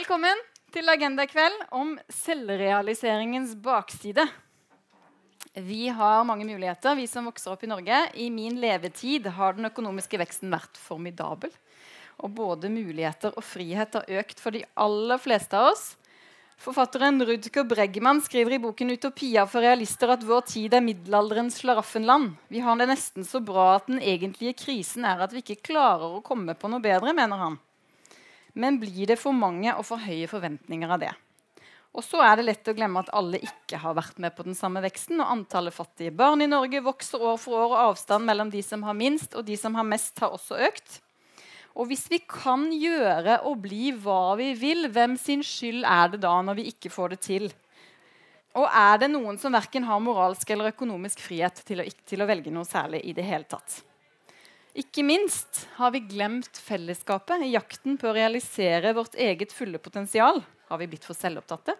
Velkommen til Agenda i kveld om selvrealiseringens bakside. Vi har mange muligheter, vi som vokser opp i Norge. I min levetid har den økonomiske veksten vært formidabel. Og både muligheter og frihet har økt for de aller fleste av oss. Forfatteren Rudker Bregman skriver i boken 'Utopia for realister' at vår tid er middelalderens slaraffenland. Vi har det nesten så bra at den egentlige krisen er at vi ikke klarer å komme på noe bedre, mener han. Men blir det for mange og for høye forventninger av det? Og så er det lett å glemme at alle ikke har vært med på den samme veksten. Og antallet fattige barn i Norge vokser år for år, og avstanden mellom de som har minst og de som har mest, har også økt. Og hvis vi kan gjøre og bli hva vi vil, hvem sin skyld er det da når vi ikke får det til? Og er det noen som verken har moralsk eller økonomisk frihet til å, til å velge noe særlig i det hele tatt? Ikke minst har vi glemt fellesskapet i jakten på å realisere vårt eget fulle potensial. Har vi blitt for selvopptatte?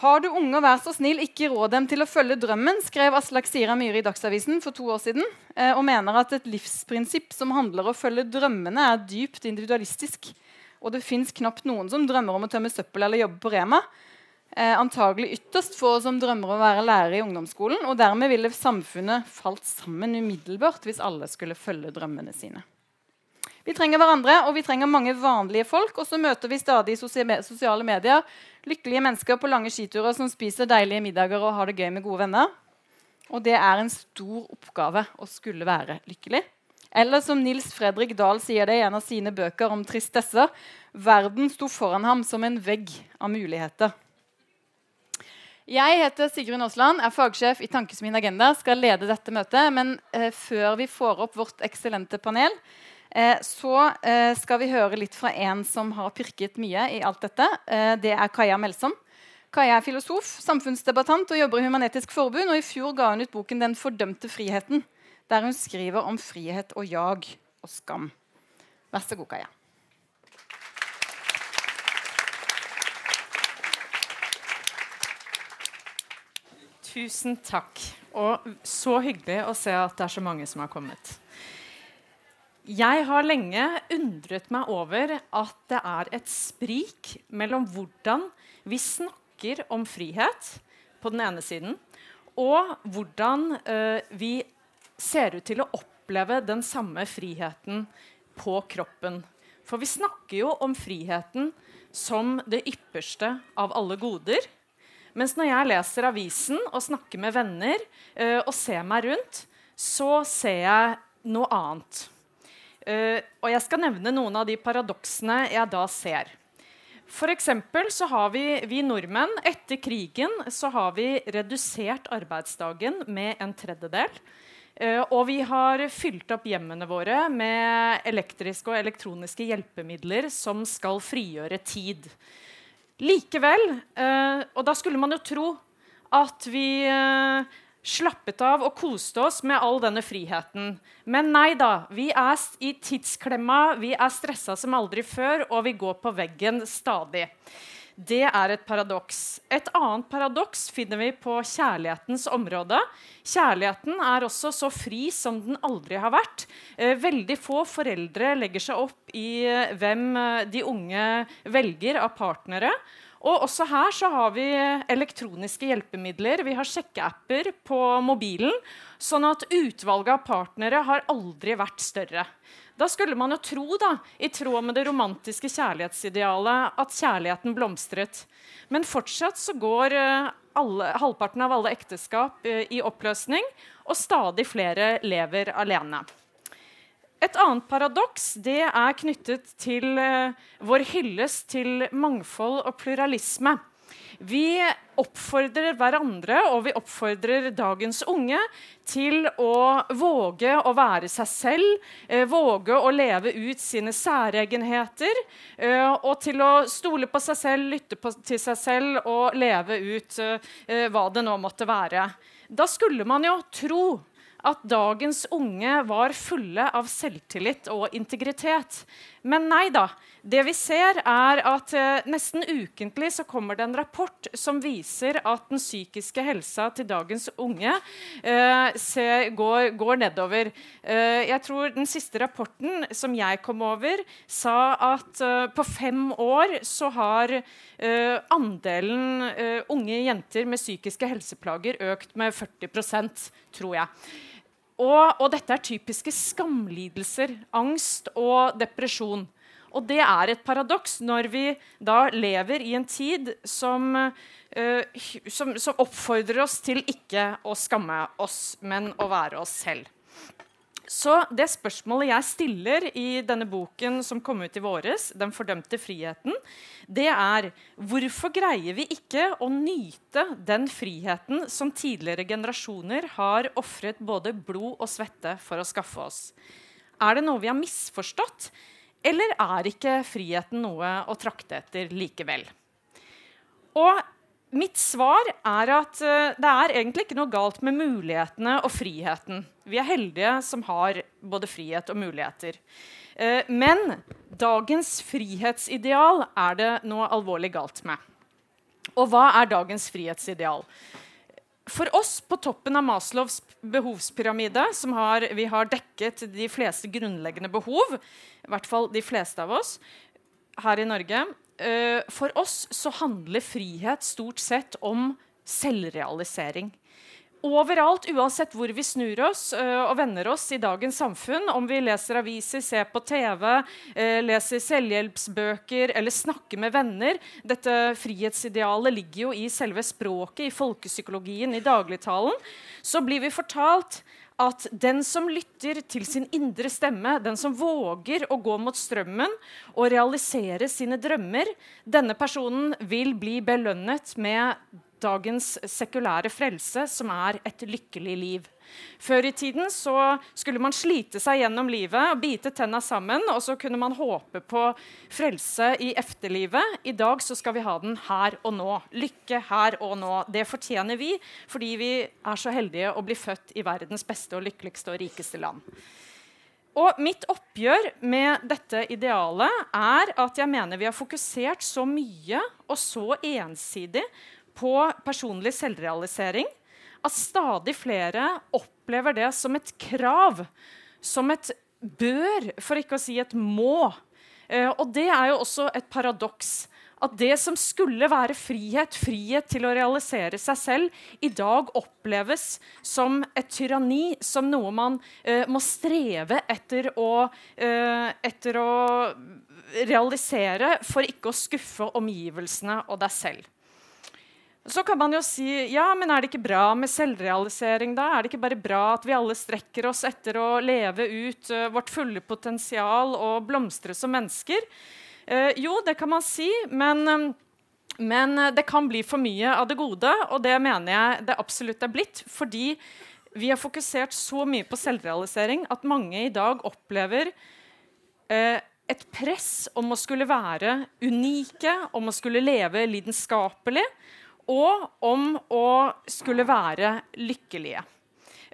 Har du unger, vær så snill, ikke råd dem til å følge drømmen, skrev Aslak Sira Myhre i Dagsavisen for to år siden, eh, og mener at et livsprinsipp som handler om å følge drømmene, er dypt individualistisk. Og det fins knapt noen som drømmer om å tømme søppel eller jobbe på Rema. Eh, antagelig ytterst få som drømmer å være lærer i ungdomsskolen. Og dermed ville samfunnet falt sammen umiddelbart hvis alle skulle følge drømmene sine. Vi trenger hverandre, og vi trenger mange vanlige folk. Og så møter vi stadig i sosiale medier lykkelige mennesker på lange skiturer som spiser deilige middager og har det gøy med gode venner. Og det er en stor oppgave å skulle være lykkelig. Eller som Nils Fredrik Dahl sier det i en av sine bøker om tristesser verden sto foran ham som en vegg av muligheter. Jeg heter Sigrun Aasland, er fagsjef i Tankesmien Agenda. Skal lede dette møtet. Men eh, før vi får opp vårt eksellente panel, eh, så eh, skal vi høre litt fra en som har pirket mye i alt dette. Eh, det er Kaja Melsom. Kaja er filosof, samfunnsdebattant og jobber i Human-Etisk Forbund. Og i fjor ga hun ut boken 'Den fordømte friheten', der hun skriver om frihet og jag og skam. Vær så god, Kaja. Tusen takk. Og så hyggelig å se at det er så mange som har kommet. Jeg har lenge undret meg over at det er et sprik mellom hvordan vi snakker om frihet på den ene siden, og hvordan uh, vi ser ut til å oppleve den samme friheten på kroppen. For vi snakker jo om friheten som det ypperste av alle goder. Mens når jeg leser avisen og snakker med venner uh, og ser meg rundt, så ser jeg noe annet. Uh, og jeg skal nevne noen av de paradoksene jeg da ser. For så har vi, vi nordmenn etter krigen så har vi redusert arbeidsdagen med en tredjedel. Uh, og vi har fylt opp hjemmene våre med elektriske og elektroniske hjelpemidler som skal frigjøre tid. Likevel, eh, og da skulle man jo tro at vi eh, slappet av og koste oss med all denne friheten. Men nei da. Vi er i tidsklemma, vi er stressa som aldri før, og vi går på veggen stadig. Det er et paradoks. Et annet paradoks finner vi på kjærlighetens område. Kjærligheten er også så fri som den aldri har vært. Eh, veldig få foreldre legger seg opp i eh, hvem eh, de unge velger av partnere. Og også her så har vi elektroniske hjelpemidler. Vi har sjekkeapper på mobilen. Sånn at utvalget av partnere har aldri vært større. Da skulle man jo tro, da, i tråd med det romantiske kjærlighetsidealet, at kjærligheten blomstret. Men fortsatt så går eh, alle, halvparten av alle ekteskap uh, i oppløsning, og stadig flere lever alene. Et annet paradoks det er knyttet til uh, vår hyllest til mangfold og pluralisme. Vi oppfordrer hverandre og vi oppfordrer dagens unge til å våge å være seg selv, eh, våge å leve ut sine særegenheter, eh, og til å stole på seg selv, lytte på, til seg selv og leve ut eh, hva det nå måtte være. Da skulle man jo tro at dagens unge var fulle av selvtillit og integritet. Men nei da. Det vi ser, er at eh, nesten ukentlig så kommer det en rapport som viser at den psykiske helsa til dagens unge eh, ser, går, går, nedover. Eh, jeg tror Den siste rapporten som jeg kom over, sa at eh, på fem år så har eh, andelen eh, unge jenter med psykiske helseplager økt med 40% tror jeg. Og, og, dette er typiske skamlidelser, angst og depresjon. Og det er et paradoks når vi da lever i en tid som, uh, som, som oppfordrer oss til ikke å skamme oss, men å være oss selv. Så det spørsmålet jeg stiller i denne boken som kom ut i våres, 'Den fordømte friheten', det er hvorfor greier vi ikke å nyte den friheten som tidligere generasjoner har ofret både blod og svette for å skaffe oss? Er det noe vi har misforstått, eller er ikke friheten noe å trakte etter likevel? Og Mitt svar er at uh, det er egentlig ikke noe galt med mulighetene og friheten. Vi er heldige som har både frihet og muligheter. Uh, men dagens frihetsideal er det noe alvorlig galt med. Og hva er dagens frihetsideal? For oss på toppen av Maslows behovspyramide, som har, vi har dekket de fleste grunnleggende behov, i hvert fall de fleste av oss her i Norge, uh, for oss så handler frihet stort sett om selvrealisering. Overalt, uansett hvor vi snur oss uh, og vender oss i dagens samfunn, om vi leser aviser, ser på TV, uh, leser selvhjelpsbøker eller snakker med venner Dette frihetsidealet ligger jo i selve språket, i folkepsykologien, i dagligtalen. Så blir vi fortalt at den som lytter til sin indre stemme, den som våger å gå mot strømmen og realisere sine drømmer, denne personen vil bli belønnet med dagens sekulære frelse, som er et lykkelig liv. Før i tiden så skulle man slite seg gjennom livet og bite tenna sammen, og så kunne man håpe på frelse i efterlivet. I dag så skal vi ha den her og nå. Lykke her og nå. Det fortjener vi fordi vi er så heldige å bli født i verdens beste og lykkeligste og rikeste land. Og mitt oppgjør med dette idealet er at jeg mener vi har fokusert så mye og så ensidig på personlig selvrealisering at stadig flere opplever det som et krav, som et bør, for ikke å si et må. Eh, og det er jo også et paradoks. At det som skulle være frihet, frihet til å realisere seg selv, i dag oppleves som et tyranni, som noe man eh, må streve etter å, eh, etter å realisere for ikke å skuffe omgivelsene og deg selv. Så kan man jo si ja, men er det ikke bra med selvrealisering da? Er det ikke bare bra at vi alle strekker oss etter å leve ut uh, vårt fulle potensial og blomstre som mennesker? Uh, jo, det kan man si, men, um, men det kan bli for mye av det gode, og det mener jeg det absolutt er blitt. Fordi vi har fokusert så mye på selvrealisering at mange i dag opplever uh, et press om å skulle være unike, om å skulle leve lidenskapelig og om å skulle være lykkelige.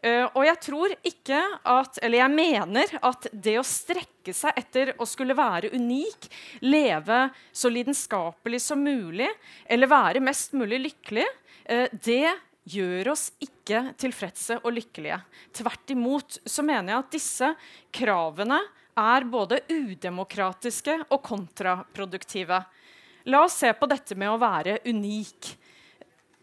Uh, og jeg tror ikke at Eller jeg mener at det å strekke seg etter å skulle være unik, leve så lidenskapelig som mulig, eller være mest mulig lykkelig, uh, det gjør oss ikke tilfredse og lykkelige. Tvert imot så mener jeg at disse kravene er både udemokratiske og kontraproduktive. La oss se på dette med å være unik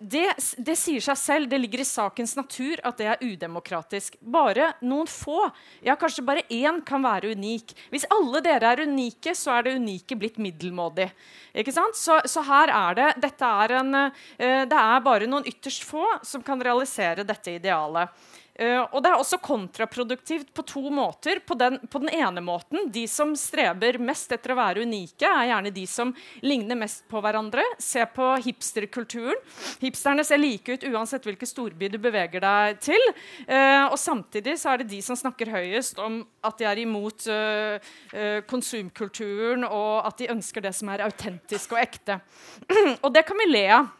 det, det, sier seg selv, det ligger i sakens natur at det er udemokratisk. Bare noen få, ja kanskje bare én, kan være unik. Hvis alle dere er unike, så er det unike blitt middelmådig. Ikke sant? Så, så her er det dette er en, uh, Det er bare noen ytterst få som kan realisere dette idealet. Uh, og det er også kontraproduktivt på to måter. På den, på den, ene måten, De som streber mest etter å være unike, er gjerne de som ligner mest på hverandre. Se på hipsterkulturen. Hipsterne ser like ut uansett hvilken storby du beveger deg til. Uh, og samtidig så er det de som snakker høyest om at de er imot uh, konsumkulturen, og at de ønsker det som er autentisk og ekte. og det kan vi le av.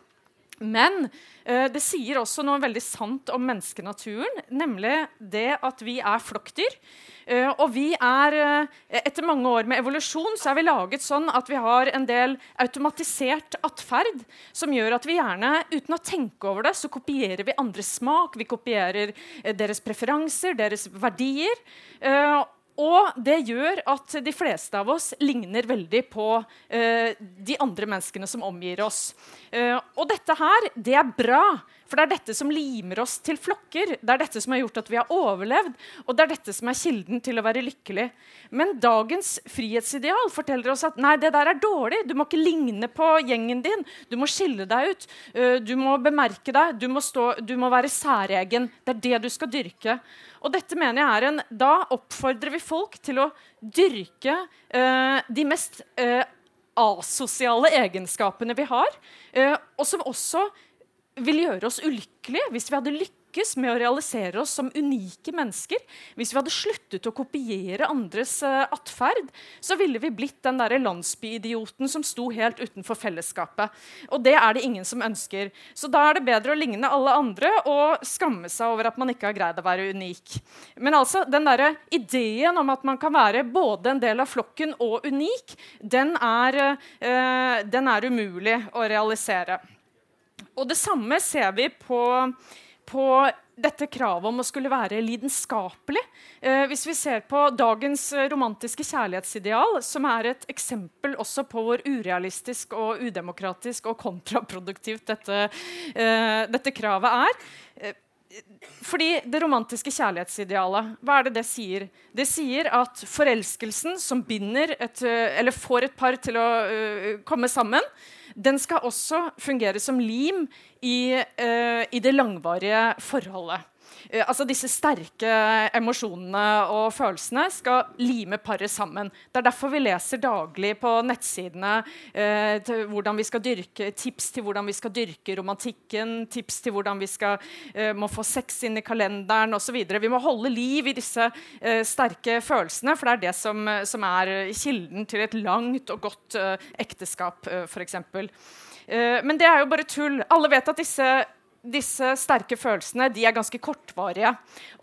Men eh, det sier også noe veldig sant om menneskenaturen, nemlig det at vi er flokkdyr. Eh, og vi er, eh, Etter mange år med evolusjon så er vi laget sånn at vi har en del automatisert atferd som gjør at vi gjerne, uten å tenke over det, så kopierer vi andres smak, vi kopierer deres preferanser, deres verdier. Og det gjør at de fleste av oss ligner veldig på uh, de andre menneskene som omgir oss. Uh, og dette her, det er bra, for det er dette som limer oss til flokker. Det er dette som har gjort at vi har overlevd, og det er dette som er kilden til å være lykkelig. Men dagens frihetsideal forteller oss at nei, det der er dårlig. Du må ikke ligne på gjengen din. Du må skille deg ut. Uh, du må bemerke deg. Du må, stå, du må være særegen. Det er det du skal dyrke. Og dette mener jeg er en, Da oppfordrer vi folk til å dyrke eh, de mest eh, asosiale egenskapene vi har, eh, og som også vil gjøre oss ulykkelige. Hvis vi hadde lykkes med å realisere oss som unike mennesker, hvis vi hadde sluttet å kopiere andres uh, atferd, så ville vi blitt den der landsbyidioten som sto helt utenfor fellesskapet. Og det er det ingen som ønsker. Så da er det bedre å ligne alle andre og skamme seg over at man ikke har greid å være unik. Men altså, den der ideen om at man kan være både en del av flokken og unik, den er, uh, den er umulig å realisere. Og det samme ser vi på på dette kravet om å skulle være lidenskapelig. Eh, hvis vi ser på dagens romantiske kjærlighetsideal, som er et eksempel også på hvor urealistisk og udemokratisk og kontraproduktivt dette, eh, dette kravet er eh, fordi det romantiske kjærlighetsidealet, hva er det det sier? Det sier at forelskelsen som binder et, eller får et par til å uh, komme sammen, den skal også fungere som lim i, uh, i det langvarige forholdet. Uh, altså Disse sterke emosjonene og følelsene skal lime paret sammen. Det er derfor vi leser daglig på nettsidene eh, dyrke, tips til hvordan vi skal dyrke romantikken, tips til hvordan vi skal, må få sex inn i kalenderen osv. Vi må holde liv i disse sterke følelsene, for det er det som, som, er kilden til et langt og godt ekteskap, eh, f.eks. Uh, men det er jo bare tull. Alle vet at disse disse sterke følelsene de er ganske kortvarige.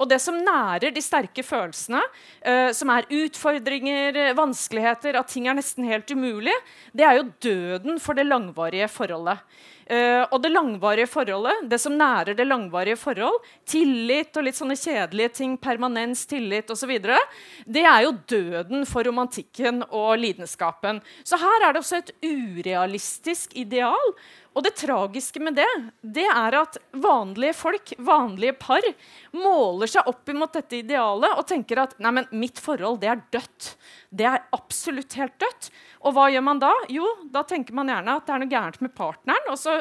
Og det som nærer de sterke følelsene, uh, som er utfordringer, vanskeligheter, at ting er nesten helt umulig, det er jo døden for det langvarige forholdet. Uh, og det langvarige forholdet, det som nærer det langvarige forhold, tillit og litt sånne kjedelige ting, permanens, tillit osv., det er jo døden for romantikken og lidenskapen. Så her er det også et urealistisk ideal og det tragiske med det, det er at vanlige folk, vanlige par, måler seg opp imot dette idealet og tenker at nei, men mitt forhold det er dødt. Det er absolutt helt dødt. Og hva gjør man da? Jo, da tenker man gjerne at det er noe gærent med partneren, og så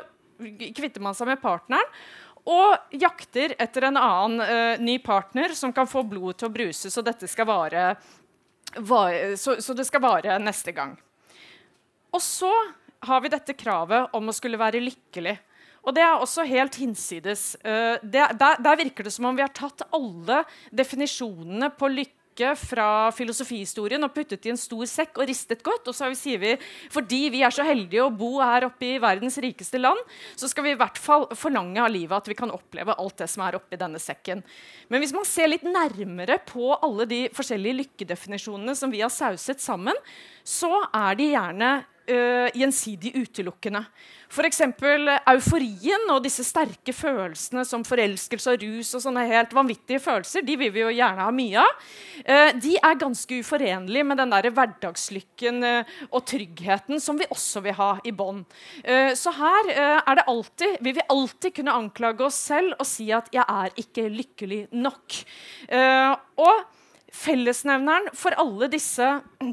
kvitter man seg med partneren. Og jakter etter en annen uh, ny partner som kan få blodet til å bruse, så dette skal vare, vare så, så det skal vare neste gang. Og så har vi dette kravet om å skulle være lykkelig. Og det er også helt hinsides. Uh, det, der, der, virker det som om vi har tatt alle definisjonene på lykke fra filosofihistorien og puttet i en stor sekk og ristet godt. Og så sier vi fordi vi er så heldige å bo her oppe i verdens rikeste land, så skal vi i hvert fall forlange av livet at vi kan oppleve alt det som er oppi denne sekken. Men hvis man ser litt nærmere på alle de forskjellige lykkedefinisjonene som vi har sauset sammen, så er de gjerne uh, gjensidig utelukkende. F.eks. euforien og disse sterke følelsene som forelskelse og rus og sånne helt vanvittige følelser, de vil vi jo gjerne ha mye av. Uh, de er ganske uforenlige med den der hverdagslykken uh, og tryggheten som vi også vil ha i bånd. så her er det alltid, vil vi alltid kunne anklage oss selv og si at 'jeg er ikke lykkelig nok'. og Fellesnevneren for alle disse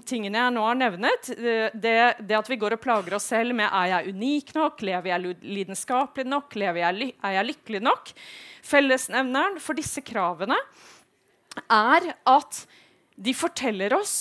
tingene jeg nå har nevnet, det, det, at vi går og plager oss selv med er jeg unik nok, lever jeg lidenskapelig nok, lever jeg, er jeg lykkelig nok? Fellesnevneren for disse kravene er at de forteller oss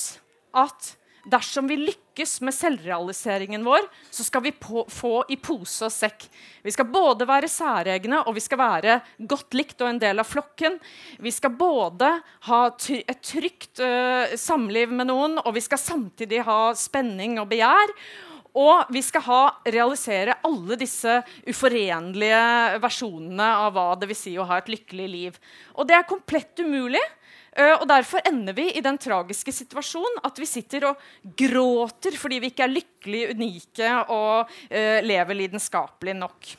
at dersom vi lykkes med selvrealiseringen vår, så skal vi på, få i pose og sekk. Vi skal både være særegne og vi skal være godt likt og en del av flokken. Vi skal både ha et trygt uh, samliv med noen, og vi skal samtidig ha spenning og begjær. Og vi skal ha, realisere alle disse uforenlige versjonene av hva det vil si å ha et lykkelig liv. Og det er komplett umulig. Og Derfor ender vi i den tragiske situasjonen at vi sitter og gråter fordi vi ikke er lykkelig, unike og uh, lever lidenskapelig nok.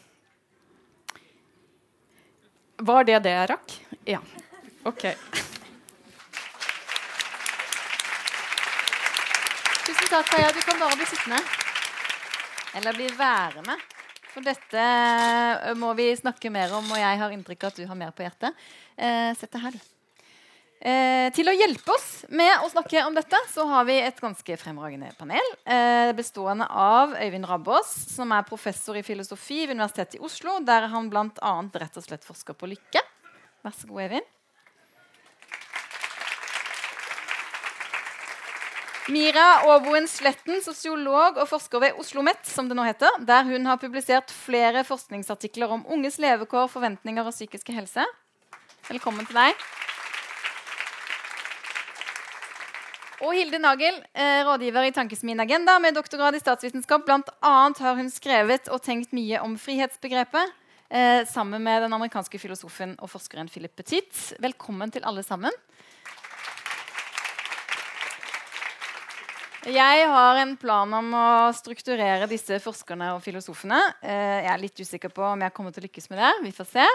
Var det det jeg rakk? Ja. OK. Tusen takk, Kaja. Du kan bare bli sittende. Eller bli værende. For dette må vi snakke mer om, og jeg har inntrykk av at du har mer på hjertet. Eh, sett deg her, du. Eh, til å hjelpe oss med å snakke om dette så har vi et ganske fremragende panel. Eh, bestående av Øyvind Rabbås, som er professor i filosofi ved Universitetet i Oslo, der han bl.a. rett og slett forsker på lykke. Vær så god, Øyvind. Mira Aaboen Sletten, sosiolog og forsker ved Oslo OsloMet, som det nå heter, der hun har publisert flere forskningsartikler om unges levekår, forventninger og psykiske helse. Velkommen til deg. Og Hilde Nagel, eh, rådgiver i Tankesmien Agenda med doktorgrad i statsvitenskap. Blant annet har hun skrevet og tenkt mye om frihetsbegrepet eh, sammen med den amerikanske filosofen og forskeren Philip Petit. Velkommen til alle sammen. Jeg har en plan om å strukturere disse forskerne og filosofene. Eh, jeg er litt usikker på om jeg kommer til å lykkes med det. Vi får se.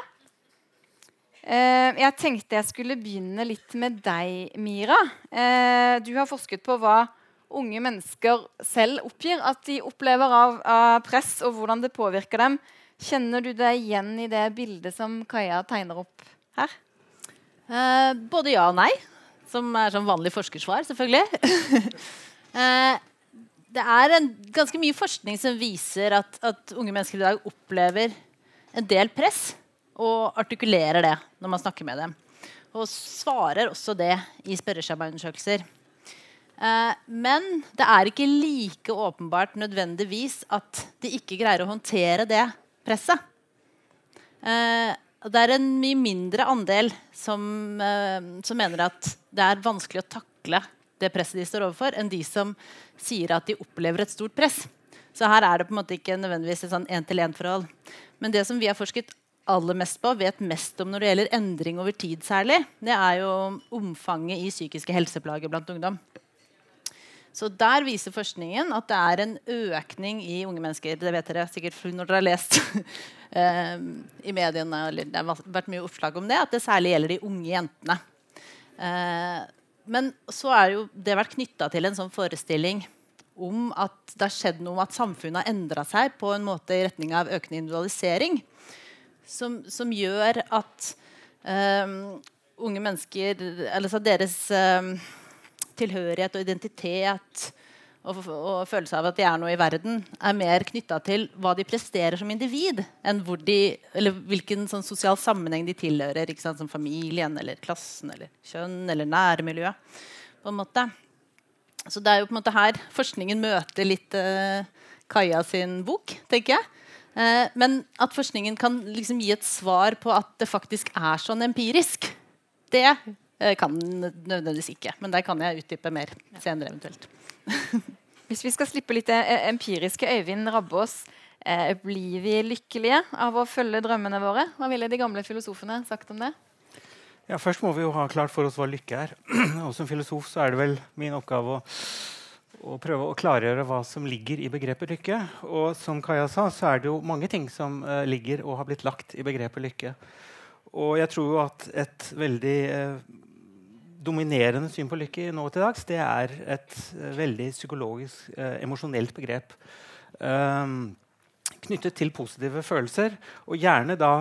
Eh, jeg tenkte jeg skulle begynne litt med deg, Mira. Eh, du har forsket på hva unge mennesker selv oppgir at de opplever av, av, press, og hvordan det påvirker dem. Kjenner du deg igjen i det bildet som Kaja tegner opp her? Eh, både ja og nei, som er sånn vanlig forskersvar, selvfølgelig. det er en, ganske mye forskning som viser at, at unge mennesker i dag opplever en del press og artikulerer det når man snakker med dem. Og svarer også det i spørreskjemaundersøkelser. Eh, men det er ikke like åpenbart nødvendigvis at de ikke greier å håndtere det presset. Eh, det er en mye mindre andel som, eh, som, mener at det er vanskelig å takle det presset de står overfor, enn de som sier at de opplever et stort press. Så her er det på en måte ikke nødvendigvis et sånn én-til-én-forhold. Men det som vi har forsket aller mest på, vet mest om når det gjelder endring over tid særlig, det er jo omfanget i psykiske helseplager blant ungdom. Så Der viser forskningen at det er en økning i unge mennesker. Det vet dere sikkert når dere har lest eh, i mediene. Det har vært mye oppslag om det, at det særlig gjelder de unge jentene. Eh, men så er jo det vært knytta til en sånn forestilling om at det har skjedd noe at samfunnet har endra seg på en måte i retning av økende individualisering som, som gjør at um, unge mennesker Altså deres um, tilhørighet og identitet og, og, følelse av at de er noe i verden, er mer knytta til hva de presterer som individ, enn de, hvilken sånn sosial sammenheng de tilhører. Som familien, eller klassen, eller kjønn eller nærmiljøet. på en måte. Så det er jo på en måte her forskningen møter litt uh, Kaja sin bok, tenker jeg. Eh, men at forskningen kan liksom gi et svar på at det faktisk er sånn empirisk, det eh, kan nødvendigvis ikke. Men der kan jeg utdype mer senere eventuelt. Hvis vi skal slippe litt det empiriske, Øyvind Rabbås, eh, blir vi lykkelige av å følge drømmene våre? Hva ville de gamle filosofene sagt om det? Ja, Først må vi jo ha klart for oss hva lykke er. Og Som filosof så er det vel min oppgave å og prøve å klargjøre hva som ligger i begrepet lykke. Og som Kaja sa, så er det jo mange ting som eh, ligger og har blitt lagt i begrepet lykke. Og jeg tror jo at et veldig eh, dominerende syn på lykke nå til dags, det er et eh, veldig psykologisk, emosjonelt begrep. knyttet til positive følelser, og gjerne da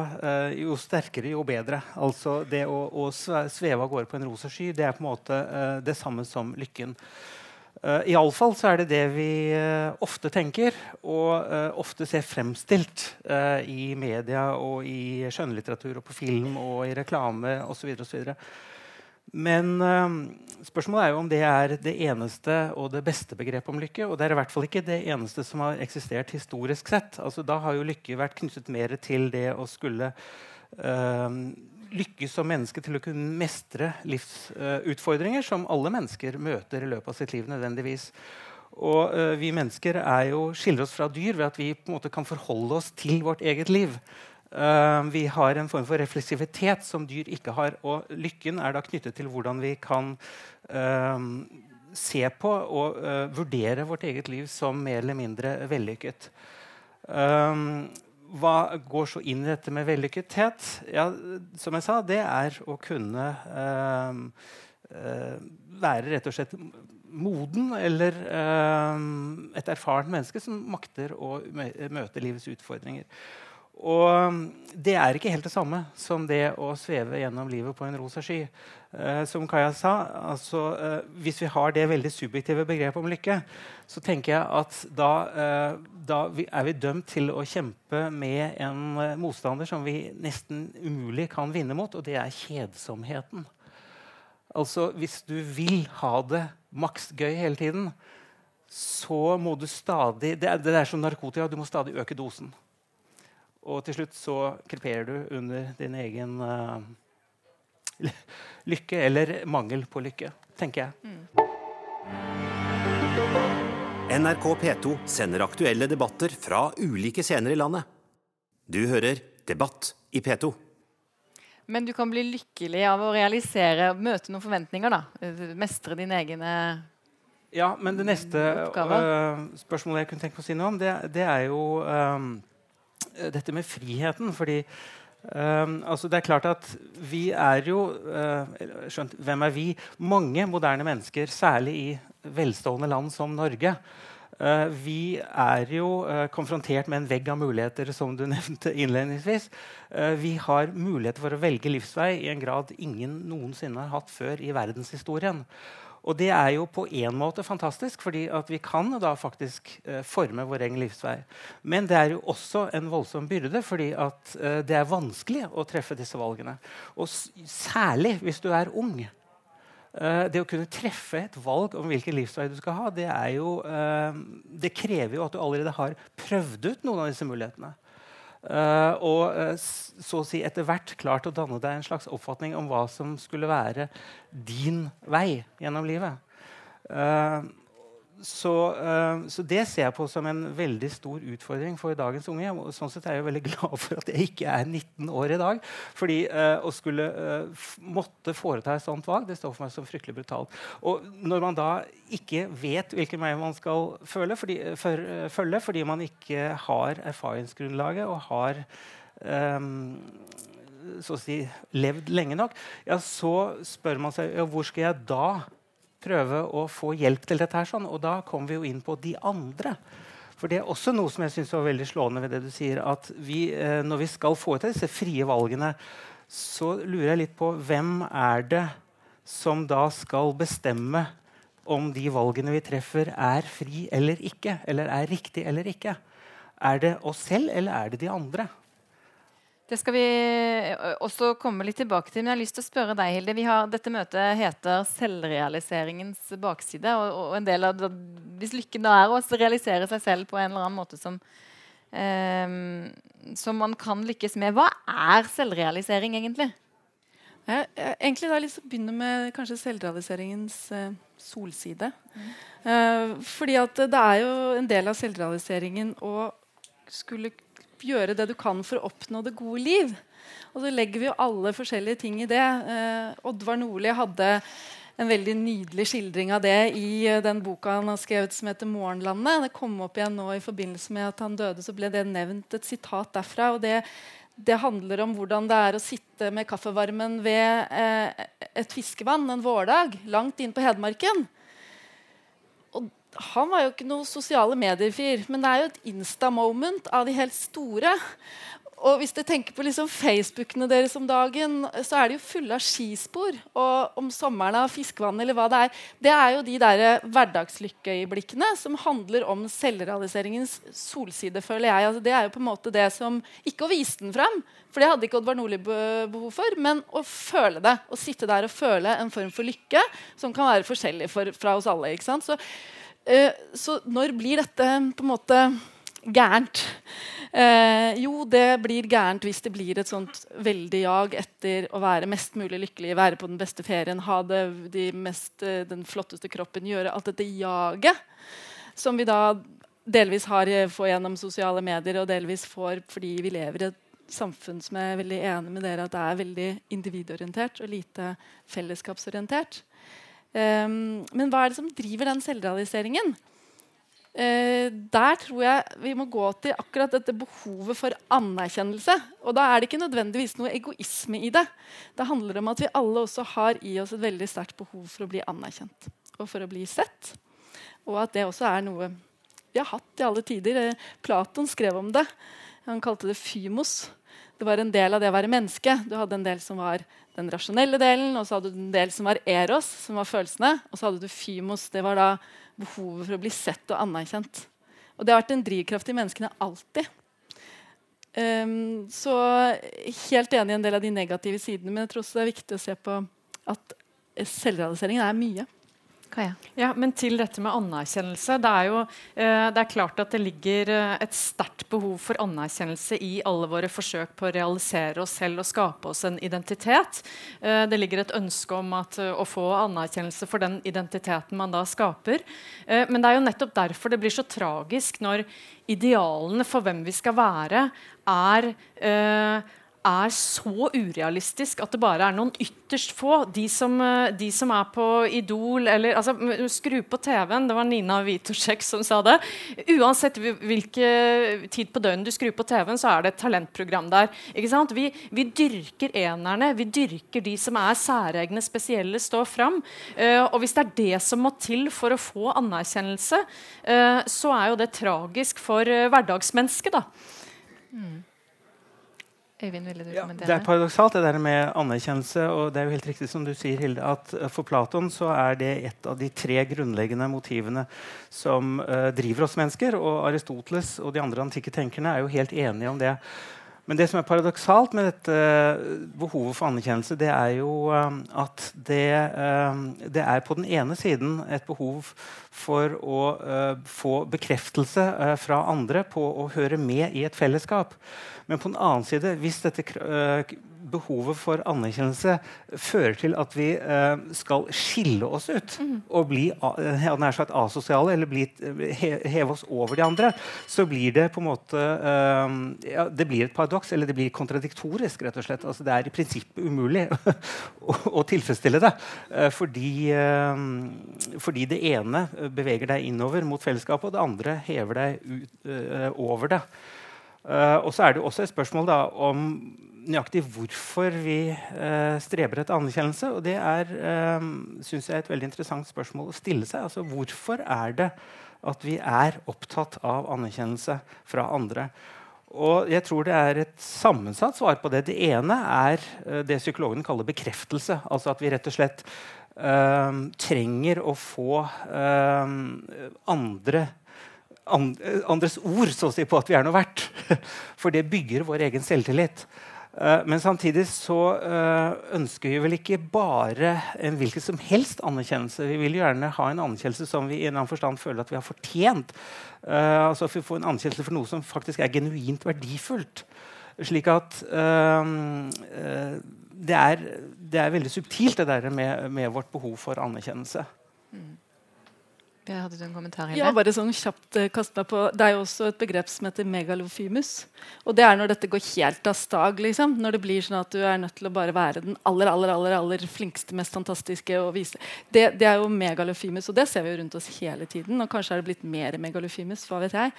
jo sterkere, jo bedre. Altså det å, å sveve av gårde på en rosa sky, det er på en måte det samme som lykken. Uh, Iallfall så er det det vi uh, ofte tenker, og uh, ofte ser fremstilt uh, i media og i skjønnlitteratur og på film og i reklame osv. Men spørsmålet er jo om det er det eneste og det beste begrepet om lykke. Og det er i hvert fall ikke det eneste som har eksistert historisk sett. Altså, da har jo lykke vært knyttet mer til det å skulle lykkes som menneske til å kunne mestre livsutfordringer som alle mennesker møter i løpet av sitt liv. nødvendigvis. Og uh, vi mennesker jo, skiller oss fra dyr ved at vi på en måte kan forholde oss til vårt eget liv. Uh, vi har en form for refleksivitet som dyr ikke har. Og lykken er da knyttet til hvordan vi kan uh, se på og vurdere vårt eget liv som mer eller mindre vellykket. Hva går så inn i dette med vellykkethet? Ja, som jeg sa, det er å kunne være rett og slett moden eller eh, et erfarent menneske som makter å møte livets utfordringer. Og det er ikke helt det samme som det å sveve gjennom livet på en rosa sky. Eh, som Kaja sa, altså, eh, hvis vi har det veldig subjektive begrepet om lykke, så tenker jeg at da, eh, da er vi dømt til å kjempe med en motstander som vi nesten umulig kan vinne mot, og det er kjedsomheten. Altså, Hvis du vil ha det maks gøy hele tiden, så må du stadig det er, det er som narkotika. Du må stadig øke dosen. Og til slutt så kreperer du under din egen uh, lykke, eller mangel på lykke, tenker jeg. Mm. NRK P2 sender aktuelle debatter fra ulike scener i landet. Du hører Debatt i P2. Men du kan bli lykkelig av å realisere, møte noen forventninger. da. Mestre dine egne Ja, men det neste uh, spørsmålet jeg kunne tenke på å si noe om, det, det er jo um, dette med friheten. Fordi um, altså det er klart at vi er jo uh, skjønt, Hvem er vi? Mange moderne mennesker, særlig i velstående land som Norge, Uh, vi er jo uh, konfrontert med en vegg av muligheter, som du nevnte innledningsvis. Vi har muligheter for å velge livsvei i en grad ingen noensinne har hatt før i verdenshistorien. Og det er jo på en måte fantastisk, fordi vi kan da faktisk forme vår egen livsvei. Men det er jo også en voldsom byrde, fordi det er vanskelig å treffe disse valgene. Og særlig hvis du er ung. Eh, det å kunne treffe et valg om hvilken livsvei du skal ha, det, jo, uh, det, krever jo at du allerede har prøvd ut noen av disse mulighetene. Uh, og så å si etter hvert klart å danne deg en slags oppfatning om hva som skulle være din vei gjennom livet. Så, uh, så, det ser jeg på som en veldig stor utfordring for dagens unge. Og sånn sett er jeg veldig glad for at jeg ikke er 19 år i dag. fordi uh, å skulle uh, måtte foreta et sånt valg det står for meg som fryktelig brutalt. Og når man da ikke vet hvilken vei man skal følge, fordi, for, følge fordi man ikke har erfaringsgrunnlaget og har um, så å si levd lenge nok, ja, så spør man seg ja, hvor skal jeg da prøve å få hjelp til dette. her sånn, Og da kommer vi jo inn på de andre. For det er også noe som jeg synes var veldig slående ved det du sier. at vi, eh, Når vi skal få til disse frie valgene, så lurer jeg litt på hvem er det som da skal bestemme om de valgene vi treffer, er fri eller ikke? Eller er riktig eller ikke? Er det oss selv, eller er det de andre? Det skal vi også komme litt tilbake til. Men jeg har lyst til å spørre deg, Hilde. Har, dette møtet heter 'Selvrealiseringens bakside'. Og, og, en del av det, Hvis lykken da er å realisere seg selv på en eller annen måte som, eh, som man kan lykkes med, hva er selvrealisering egentlig? Jeg, jeg, egentlig da har jeg lyst til å begynne med kanskje selvrealiseringens eh, solside. Mm. Eh, fordi at det er jo en del av selvrealiseringen å skulle gjøre det du kan for å oppnå det gode liv. Og så legger vi jo alle forskjellige ting i det. Eh, Oddvar Nordli hadde en veldig nydelig skildring av det i uh, den boka han har skrevet som heter 'Morgenlandet'. Det kom opp igjen nå i forbindelse med at han døde, så ble det nevnt et sitat derfra. og det, det handler om hvordan det er å sitte med kaffevarmen ved eh, et fiskevann en vårdag langt inn på Hedmarken han var jo ikke noe sosiale medier-fyr, men det er jo et insta-moment av de helt store. Og hvis dere tenker på liksom Facebookene deres om dagen, så er de jo fulle av skispor. Og om sommeren av fiskevann eller hva det er. Det er jo de der hverdagslykkeøyeblikkene som handler om selvrealiseringens solside, føler jeg. Altså, det er jo på en måte det som Ikke å vise den fram, for det hadde ikke Oddvar Nordli behov for, men å føle det. Å sitte der og føle en form for lykke som kan være forskjellig for, fra oss alle. ikke sant? Så så når blir dette på en måte gærent? Eh, jo, det blir gærent hvis det blir et sånt veldig jag etter å være mest mulig lykkelig, være på den beste ferien, ha det, de mest, eh, den flotteste kroppen, gjøre alt dette jaget. som vi da delvis har eh, får gjennom sosiale medier, og delvis får fordi vi lever i et samfunn som er veldig enig med dere at det er veldig individorientert og lite fellesskapsorientert. Um, men hva er det som driver den selvrealiseringen? Uh, der tror jeg vi må gå til akkurat dette behovet for anerkjennelse. Og da er det ikke nødvendigvis noe egoisme i det. Det handler om at vi alle også har i oss et veldig sterkt behov for å bli anerkjent og for å bli sett. Og at det også er noe vi har hatt i alle tider. Eh, Platon skrev om det. Han kalte det fymos. Det var en del av det å være menneske. Du hadde en del som var den rasjonelle delen, og så hadde du en del som var eros, som var følelsene. Og så hadde du fymos. Det var da behovet for å bli sett og anerkjent. Og det har vært en drivkraft i menneskene alltid. Um, så helt enig i en del av de negative sidene, men jeg tror også det er viktig å se på at selvrealiseringen er mye. Kaja. Ja, men til dette med anerkjennelse. Det er jo eh, det er klart at det ligger eh, et sterkt behov for anerkjennelse i alle våre forsøk på å realisere oss selv og skape oss en identitet. Eh, det ligger et ønske om at, å få anerkjennelse for den identiteten man da skaper. Men det er jo nettopp derfor det blir så tragisk når idealene for hvem vi skal være, er er så urealistisk at det bare er noen ytterst få. De som, eh, de som er på Idol eller altså, Skru på TV-en. Det var Nina Witoszek som sa det. Uansett hvilken tid på døgnet du skrur på TV-en, så er det et talentprogram der. Vi, vi, dyrker enerne. Vi dyrker de som er særegne, spesielle, står fram. Uh, og hvis det er det som må til for å få anerkjennelse, uh, så er jo det tragisk for uh, hverdagsmennesket. da. Mm. Øyvind, ville du ja, kommentere? Det er paradoksalt, det der med anerkjennelse. og det er jo helt riktig som du sier, Hilde, at eh, For Platon så er det et av de tre grunnleggende motivene som uh, driver oss mennesker. Og Aristoteles og de andre antikke tenkerne er jo helt enige om det. Men det som er paradoksalt med dette behovet for anerkjennelse, det er jo um, at det, um, det, er på den ene siden et behov for å få bekreftelse fra andre på å høre med i et fellesskap. Men på den annen side, hvis dette behovet for anerkjennelse fører til at vi eh, skal skille oss ut mm. og bli nær sagt asosiale, eller bli, he, heve oss over de andre, så blir det på en måte eh, ja, Det blir et paradoks, eller det blir kontradiktorisk. rett og slett. Altså, det er i prinsippet umulig å, å, tilfredsstille det. Fordi, fordi, det ene beveger deg innover mot fellesskapet, og det andre hever deg ut, over det. Og så er det også et spørsmål da, om nøyaktig hvorfor vi uh, streber etter anerkjennelse. Og det er uh, synes jeg, et veldig interessant spørsmål å stille seg. Altså, hvorfor er det at vi er opptatt av anerkjennelse fra andre? Og jeg tror det er et sammensatt svar på det. Det ene er uh, det psykologen kaller bekreftelse. Altså at vi rett og slett trenger å få andre andres ord så å si, på at vi er noe verdt. For det bygger vår egen selvtillit. Uh, men samtidig så uh, ønsker vi vel ikke bare en hvilken som helst anerkjennelse. Vi vil gjerne ha en anerkjennelse som vi i en annen forstand føler at vi har fortjent. Uh, altså at vi får en anerkjennelse for noe som faktisk er genuint verdifullt. Slik at det er, det, er, veldig subtilt, det der med, med vårt behov for anerkjennelse. Mm. Hadde du en kommentar? Hilde? Ja, bare sånn kjapt kast meg på. Det er jo også et begrep som heter megalofymus. Og det er når dette går helt av stag. Liksom. Når det blir sånn at du er nødt til å bare være den aller aller, aller, aller flinkeste, mest fantastiske å vise. Det, det, er jo megalofymus, og det ser vi jo rundt oss hele tiden. Og kanskje er det blitt mer megalofymus. hva vet jeg.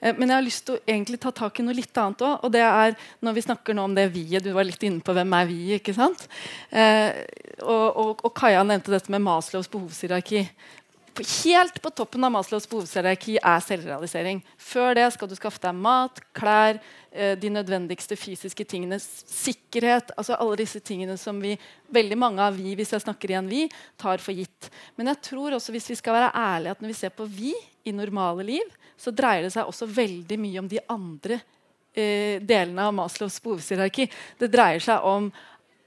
Uh, men jeg har lyst til å egentlig ta tak i noe litt annet òg. Og det er når vi snakker nå om det vi-et. Du var litt inne på hvem er vi, ikke sant? Uh, og, og, og Kaja nevnte dette med Maslows behovshierarki helt på toppen av Maslows behovshierarki er selvrealisering. Før det skal du skaffe deg mat, klær, eh, de nødvendigste fysiske tingene. Sikkerhet. altså Alle disse tingene som vi, veldig mange av vi, hvis jeg snakker igjen vi, tar for gitt. Men jeg tror også hvis vi skal være ærlige at når vi ser på vi i normale liv, så dreier det seg også veldig mye om de andre eh, delene av Maslows behovshierarki. Det dreier seg om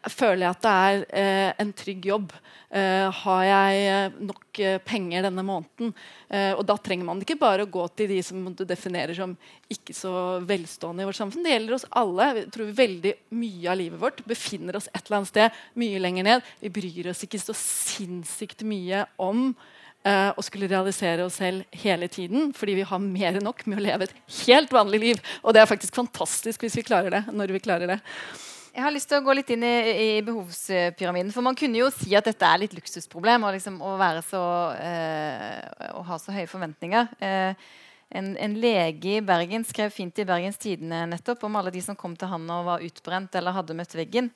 Føler jeg at det er eh, en trygg jobb? Eh, har jeg eh, nok eh, penger denne måneden? Uh, og da trenger man ikke bare å gå til de som du definerer som ikke så velstående i vårt samfunn. Det gjelder oss alle. Jeg tror veldig Mye av livet vårt befinner oss et eller annet sted mye lenger ned. Vi bryr oss ikke så sinnssykt mye om å skulle realisere oss selv hele tiden. Fordi vi har mer enn nok med å leve et helt vanlig liv. Og det er faktisk fantastisk hvis vi klarer det. når vi klarer det. Jeg har lyst til å gå litt inn i, i behovspyramiden. For man kunne jo si at dette er litt luksusproblem liksom, å, så, eh, å ha så høye forventninger. Eh, en, en, lege i Bergen skrev fint i Bergens Tidende nettopp om alle de som kom til han og var utbrent eller hadde møtt veggen.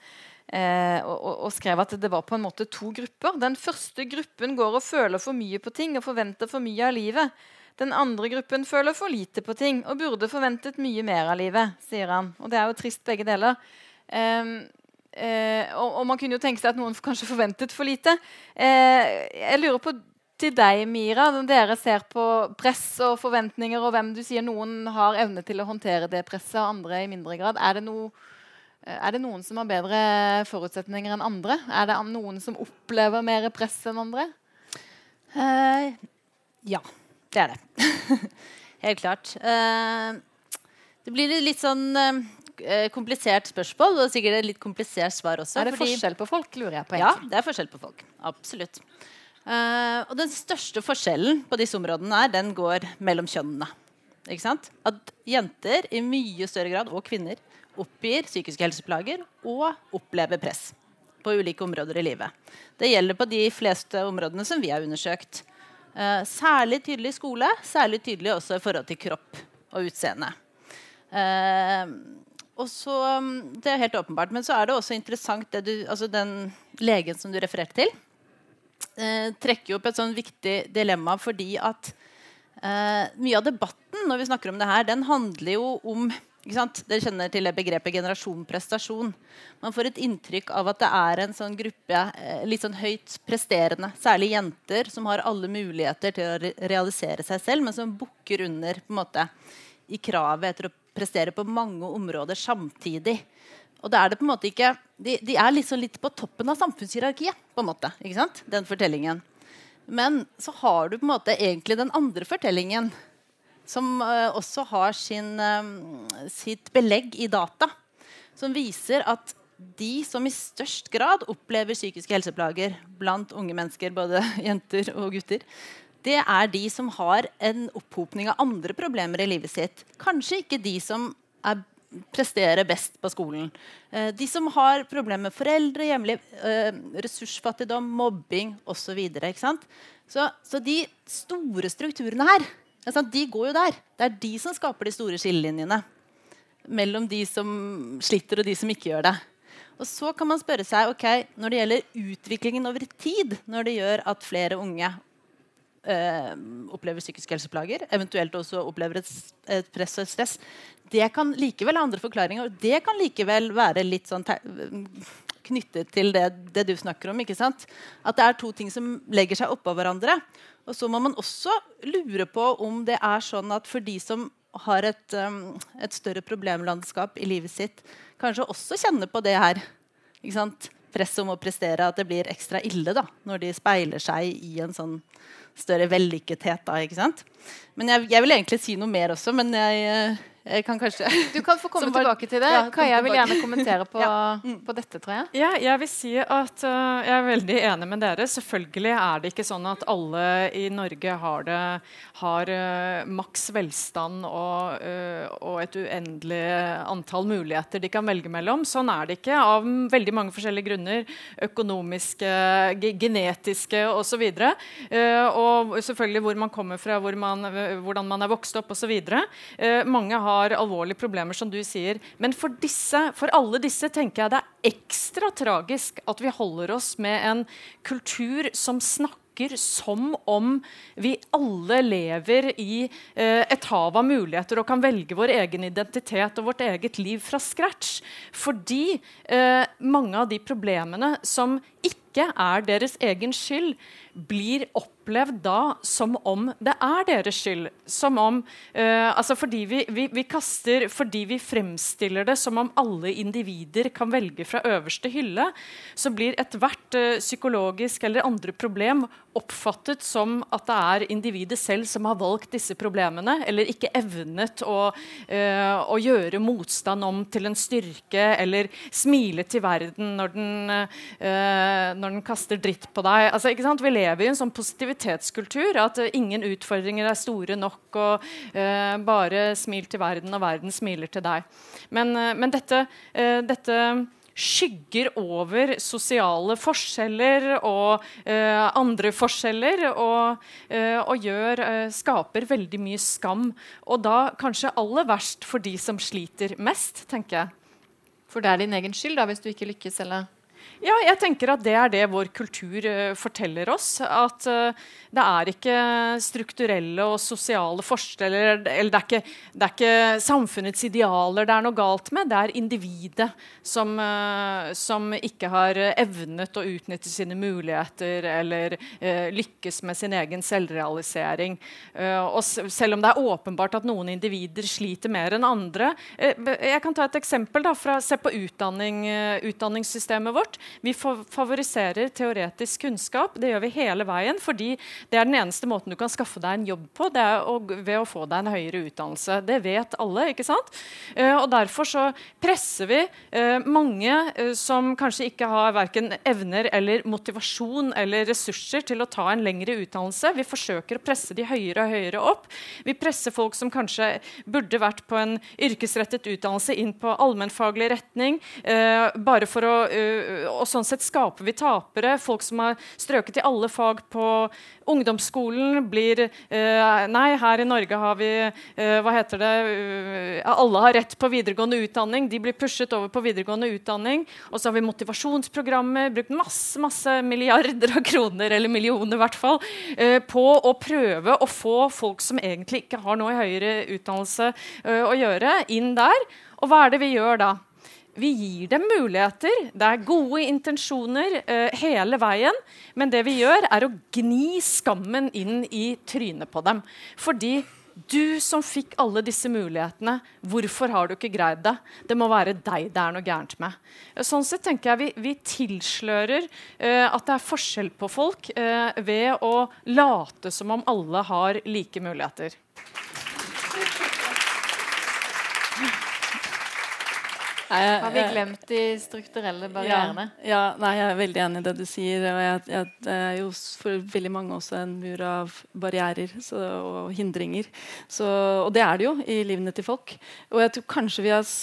Eh, og, og, skrev at det var på en måte to grupper. Den første gruppen går og føler for mye på ting og forventer for mye av livet. Den andre gruppen føler for lite på ting og burde forventet mye mer av livet. sier han. Og det er jo trist, begge deler. Um, uh, og, og, man kunne jo tenke seg at noen kanskje forventet for lite. Uh, jeg lurer på til deg, Mira, når dere ser på press og forventninger, og hvem du sier noen har evne til å håndtere det presset, og andre i mindre grad. Er det, no, er det noen som har bedre forutsetninger enn andre? Er det noen som opplever mer press enn andre? Uh, ja, det er det. Helt klart. Uh, det blir litt sånn komplisert spørsmål, og sikkert et litt komplisert svar også. Er det fordi, forskjell på folk? lurer jeg på. Egentlig. Ja, det er forskjell på folk. Absolutt. Uh, og den største forskjellen på disse områdene er, den går mellom kjønnene. At jenter i mye større grad, og kvinner, oppgir psykiske helseplager og opplever press på ulike områder i livet. Det gjelder på de fleste områdene som vi har undersøkt. Uh, særlig tydelig i skole, særlig tydelig også i forhold til kropp og utseende. Uh, og så, mm, Det er helt åpenbart. Men så er det også interessant det du, altså den legen som du refererte til eh, trekker opp et sånn viktig dilemma fordi at eh, mye av debatten når vi snakker om det her, den handler jo om Dere kjenner til det begrepet generasjon prestasjon. Man får et inntrykk av at det er en sånn gruppe eh, litt sånn høyt presterende, særlig jenter, som har alle muligheter til å re realisere seg selv, men som bukker under på en måte, i kravet etter å prestere på mange områder samtidig. Og da er det på en måte ikke, De, de er liksom litt på toppen av samfunnshierarkiet. på en måte, ikke sant? Den fortellingen. Men så har du på en måte egentlig den andre fortellingen, som uh, også har sin, uh, sitt belegg i data. Som viser at de som i størst grad opplever psykiske helseplager blant unge mennesker, både jenter og gutter, det er de som har en opphopning av andre problemer i livet sitt. Kanskje ikke de som er presterer best på skolen. Eh, de som har problemer med foreldre, hjemlig eh, ressursfattigdom, mobbing osv. Så, så, så de store strukturene her de går jo der. Det er de som skaper de store skillelinjene mellom de som sliter, og de som ikke gjør det. Og så kan man spørre seg ok, Når det gjelder utviklingen over tid, når det gjør at flere unge øh, opplever psykiske helseplager, eventuelt også opplever et, et press og et stress, det kan likevel ha andre forklaringer. Og det kan likevel være litt sånn knyttet til det, det, du snakker om. ikke sant? At det er to ting som legger seg oppå hverandre. Og så må man også lure på om det er sånn at for de som har et, um, et større problemlandskap i livet sitt, kanskje også kjenner på det her. ikke sant? Presset om å prestere, at det blir ekstra ille da, når de speiler seg i en sånn større vellykkethet. da, ikke sant? Men jeg, jeg vil egentlig si noe mer også, men jeg jeg eh, kan kanskje Du kan få komme var, tilbake til det. Ja, Kaja vil gjerne kommentere på, ja. mm. på, dette, tror jeg. Ja, jeg vil si at uh, jeg er veldig enig med dere. Selvfølgelig er det ikke sånn at alle i Norge har, det, har uh, maks velstand og, uh, og, et uendelig antall muligheter de kan velge mellom. Sånn er det ikke av veldig mange forskjellige grunner. Økonomiske, genetiske osv. Uh, og selvfølgelig hvor man kommer fra, hvor man, hvordan man er vokst opp osv. Uh, mange har har alvorlige problemer, som du sier. Men for, disse, for alle disse tenker jeg det er ekstra tragisk at vi holder oss med en kultur som snakker som om vi alle lever i eh, et hav av muligheter og kan velge vår egen identitet og vårt eget liv fra scratch. Fordi eh, mange av de problemene som ikke er deres egen skyld, blir opplevd da som om det er deres skyld. Som om uh, altså fordi vi, vi, vi, kaster Fordi vi fremstiller det som om alle individer kan velge fra øverste hylle, så blir ethvert uh, psykologisk eller andre problem oppfattet som at det er individet selv som har valgt disse problemene, eller ikke evnet å, uh, å gjøre motstand om til en styrke, eller smile til verden når den, når den kaster dritt på deg. Altså, ikke sant? Vi lever i en sånn positivitetskultur. At uh, ingen utfordringer er store nok. og uh, Bare smil til verden, og verden smiler til deg. Men, uh, men dette, dette skygger over sosiale forskjeller og uh, andre forskjeller. Og, uh, og gjør, uh, skaper veldig mye skam. Og da kanskje aller verst for de som sliter mest, tenker jeg. For det er din egen skyld da, hvis du ikke lykkes? eller? Ja, jeg tenker at det er det vår kultur uh, forteller oss. At uh, det er ikke strukturelle og sosiale forskjeller Eller det er, ikke, det er, ikke, samfunnets idealer det er noe galt med. Det er individet som, uh, som ikke har evnet å utnytte sine muligheter eller lykkes med sin egen selvrealisering. og selv om det er åpenbart at noen individer sliter mer enn andre Jeg kan ta et eksempel. Da, fra, se på utdanning, utdanningssystemet vårt. Vi favoriserer teoretisk kunnskap. Det gjør vi hele veien, fordi det er den eneste måten du kan skaffe deg en jobb på. det er å, ved å få deg en høyere utdannelse. Det vet alle. ikke sant? Uh, og Derfor så presser vi uh, mange uh, som kanskje ikke har verken evner eller motivasjon eller ressurser til å ta en lengre utdannelse. Vi forsøker å presse de høyere og høyere opp. Vi presser folk som kanskje burde vært på en yrkesrettet utdannelse, inn på allmennfaglig retning, bare for å og sånn sett skaper vi tapere. Folk som har strøket i alle fag på ungdomsskolen, blir uh, Nei, her i Norge har vi uh, Hva heter det uh, Alle har rett på videregående utdanning. De blir pushet over på videregående utdanning. Og så har vi motivasjonsprogrammer, brukt masse, masse milliarder av kroner, eller millioner i hvert fall, på å prøve å få folk som egentlig ikke har noe i høyere utdannelse å gjøre, inn der. Og hva er det vi gjør da? Vi gir dem muligheter. Det er gode intensjoner uh, hele veien. Men det vi gjør, er å gni skammen inn i trynet på dem. Fordi du som fikk alle disse mulighetene, hvorfor har du ikke greid det? Det må være deg det er noe gærent med. Sånn sett tenker jeg Vi, vi tilslører uh, at det er forskjell på folk uh, ved å late som om alle har like muligheter. Har vi glemt de strukturelle barrierene? Ja, ja, nei, jeg er veldig enig i det du sier. og jeg, jeg, Det er jo for veldig mange også en mur av barrierer så, og hindringer. Så, og det er det jo i livene til folk. Og jeg tror kanskje vi har,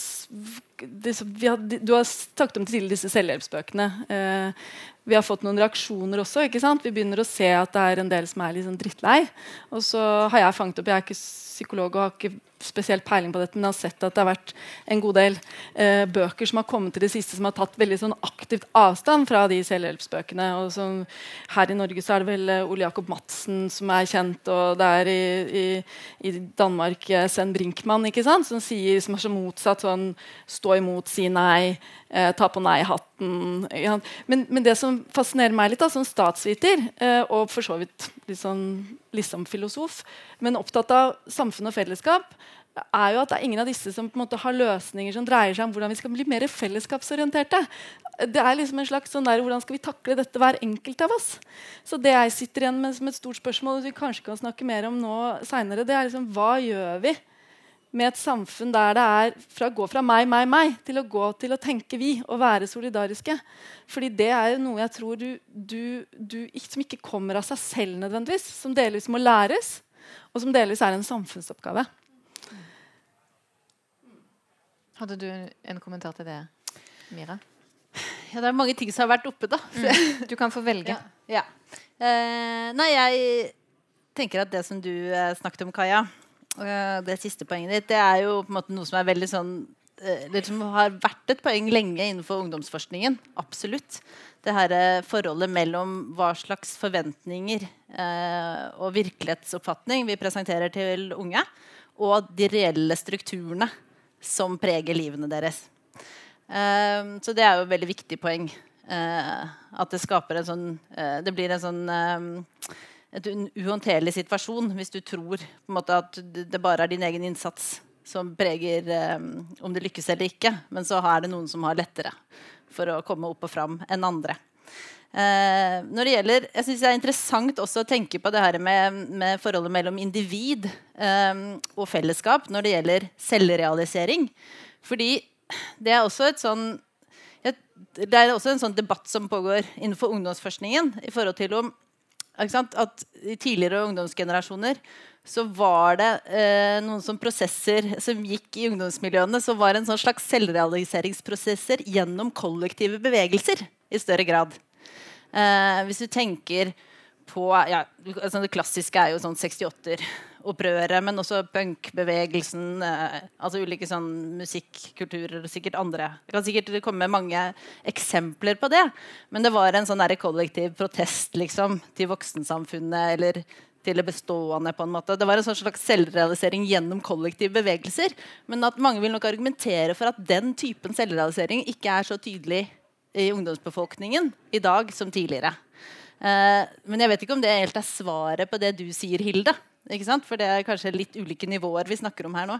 vi har Du har snakket om tidligere disse selvhjelpsbøkene. Eh, vi har fått noen reaksjoner også. ikke sant? Vi begynner å se at det er en del som er sånn drittlei. Og så har jeg fanget opp Jeg er ikke psykolog og har ikke spesielt peiling på dette, men jeg har sett at det har vært en god del eh, bøker som har kommet til det siste som har tatt veldig sånn aktivt avstand fra de selvhjelpsbøkene. Og som, her i Norge så er det vel eh, Ole Jakob Madsen som er kjent, og det er i, i, i Danmark eh, Sven Brinkmann ikke sant? Som, sier, som er så motsatt sånn Stå imot, si nei, eh, ta på nei-hatten. Men, men, det som fascinerer meg litt da, som statsviter, eh, og for så vidt litt sånn liksom filosof, men opptatt av samfunn og fellesskap, er jo at det er ingen av disse som på en måte har løsninger som dreier seg om hvordan vi skal bli mer fellesskapsorienterte. Det er liksom en slags sånn der, Hvordan skal vi takle dette, hver enkelt av oss? Så det jeg sitter igjen med som et stort spørsmål, og vi kanskje kan snakke mer om nå senere, det er liksom hva gjør vi med et samfunn der det er fra å gå fra meg, meg, meg til å gå til å tenke vi og være solidariske. Fordi det er jo noe jeg tror du, du, du, som ikke kommer av seg selv nødvendigvis. Som delvis må læres, og som delvis er en samfunnsoppgave. Hadde du en kommentar til det, Mira? Ja, det er mange ting som har vært oppe, da. Mm. Du kan få velge. Ja. ja. Eh, nei, jeg tenker at det som du eh, snakket om, Kaja det siste poenget ditt, det er jo på en måte noe som er veldig sånn eh, det som har vært et poeng lenge innenfor ungdomsforskningen. Absolutt. Det her eh, forholdet mellom hva slags forventninger eh, og virkelighetsoppfatning vi presenterer til unge, og de reelle strukturene som preger livene deres. Eh, så det er jo et veldig viktig poeng. Eh, at det skaper en sånn Det blir en sånn en uhåndterlig situasjon hvis du tror måte, at det bare er din egen innsats som preger eh, om det lykkes eller ikke. Men så er det noen som har lettere for å komme opp og fram enn andre. Eh, når det gjelder, jeg synes det er interessant også å tenke på det her med, med forholdet mellom individ eh, og fellesskap når det gjelder selvrealisering. Fordi det er også et sånn det er også en sånn debatt som pågår innenfor ungdomsforskningen i forhold til om at i tidligere ungdomsgenerasjoner så var det eh, noen sånne prosesser som gikk i ungdomsmiljøene som var en sånn slags selvrealiseringsprosesser gjennom kollektive bevegelser i større grad. Eh, hvis du tenker på ja, altså Det klassiske er jo sånn 68-opprøret, men også punkbevegelsen. Eh, altså ulike sånn musikkulturer, sikkert andre. Det kan sikkert komme mange eksempler på det. Men det var en sånn kollektiv protest liksom, til voksensamfunnet eller til det bestående. på en måte. Det var en sånn slags selvrealisering gjennom kollektive bevegelser. Men at mange vil nok argumentere for at den typen selvrealisering ikke er så tydelig i ungdomsbefolkningen i dag som tidligere. Eh, men jeg vet ikke om det helt er svaret på det du sier, Hilde. For det er kanskje litt ulike nivåer vi snakker om her nå.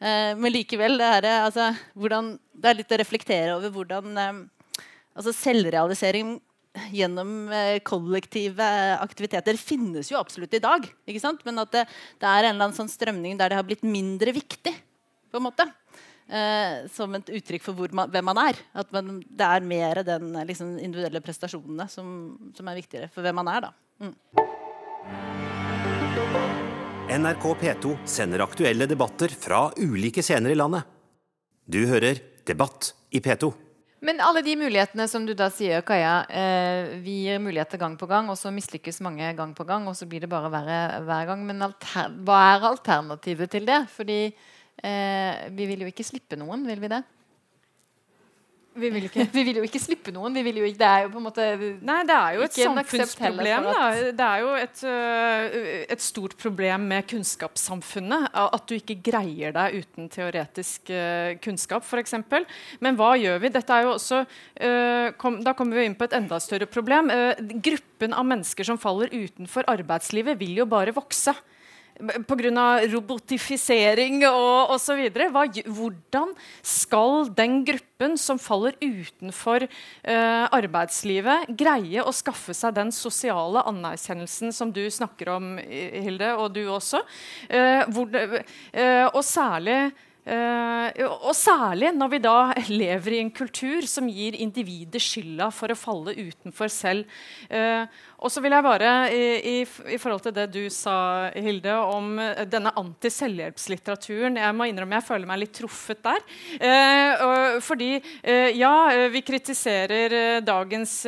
Eh, men likevel, det er, altså, hvordan, det er litt å reflektere over hvordan eh, altså selvrealisering gjennom eh, kollektive aktiviteter finnes jo absolutt i dag. Men at det, det, er en eller annen sånn strømning der det har blitt mindre viktig. på en måte eh, som et uttrykk for man, hvem man er. At man, det er mer den liksom, individuelle prestasjonene som, som, er viktigere for hvem man er. da. Mm. NRK P2 sender aktuelle debatter fra ulike scener i landet. Du hører Debatt i P2. Men alle de mulighetene som du da sier, Kaja, eh, vi gir muligheter gang på gang, og så mislykkes mange gang på gang, og så blir det bare verre hver gang. Men hva er alternativet til det? Fordi Eh, vi vil jo ikke slippe noen, vil vi det? Vi vil, vi vil, jo ikke slippe noen. Jo, det er jo på en måte Nei, det er jo et samfunnsproblem. Det er jo et, uh, et, stort problem med kunnskapssamfunnet. At du ikke greier deg uten teoretisk uh, kunnskap, f.eks. Men hva gjør vi? Dette er jo også, kom, da kommer vi inn på et enda større problem. gruppen av mennesker som faller utenfor arbeidslivet, vil jo bare vokse pga. robotifisering og osv. Hvordan skal den gruppen som faller utenfor uh, arbeidslivet, greie å skaffe seg den sosiale anerkjennelsen som du snakker om, Hilde, og du også? Uh, hvor, uh, og særlig og særlig når vi da lever i en kultur som gir individet skylda for å falle utenfor selv. Uh, og så vil jeg bare, i, i, forhold til det du sa, Hilde, om denne anti-selvhjelpslitteraturen Jeg må innrømme jeg føler meg litt truffet der. Fordi ja, vi kritiserer dagens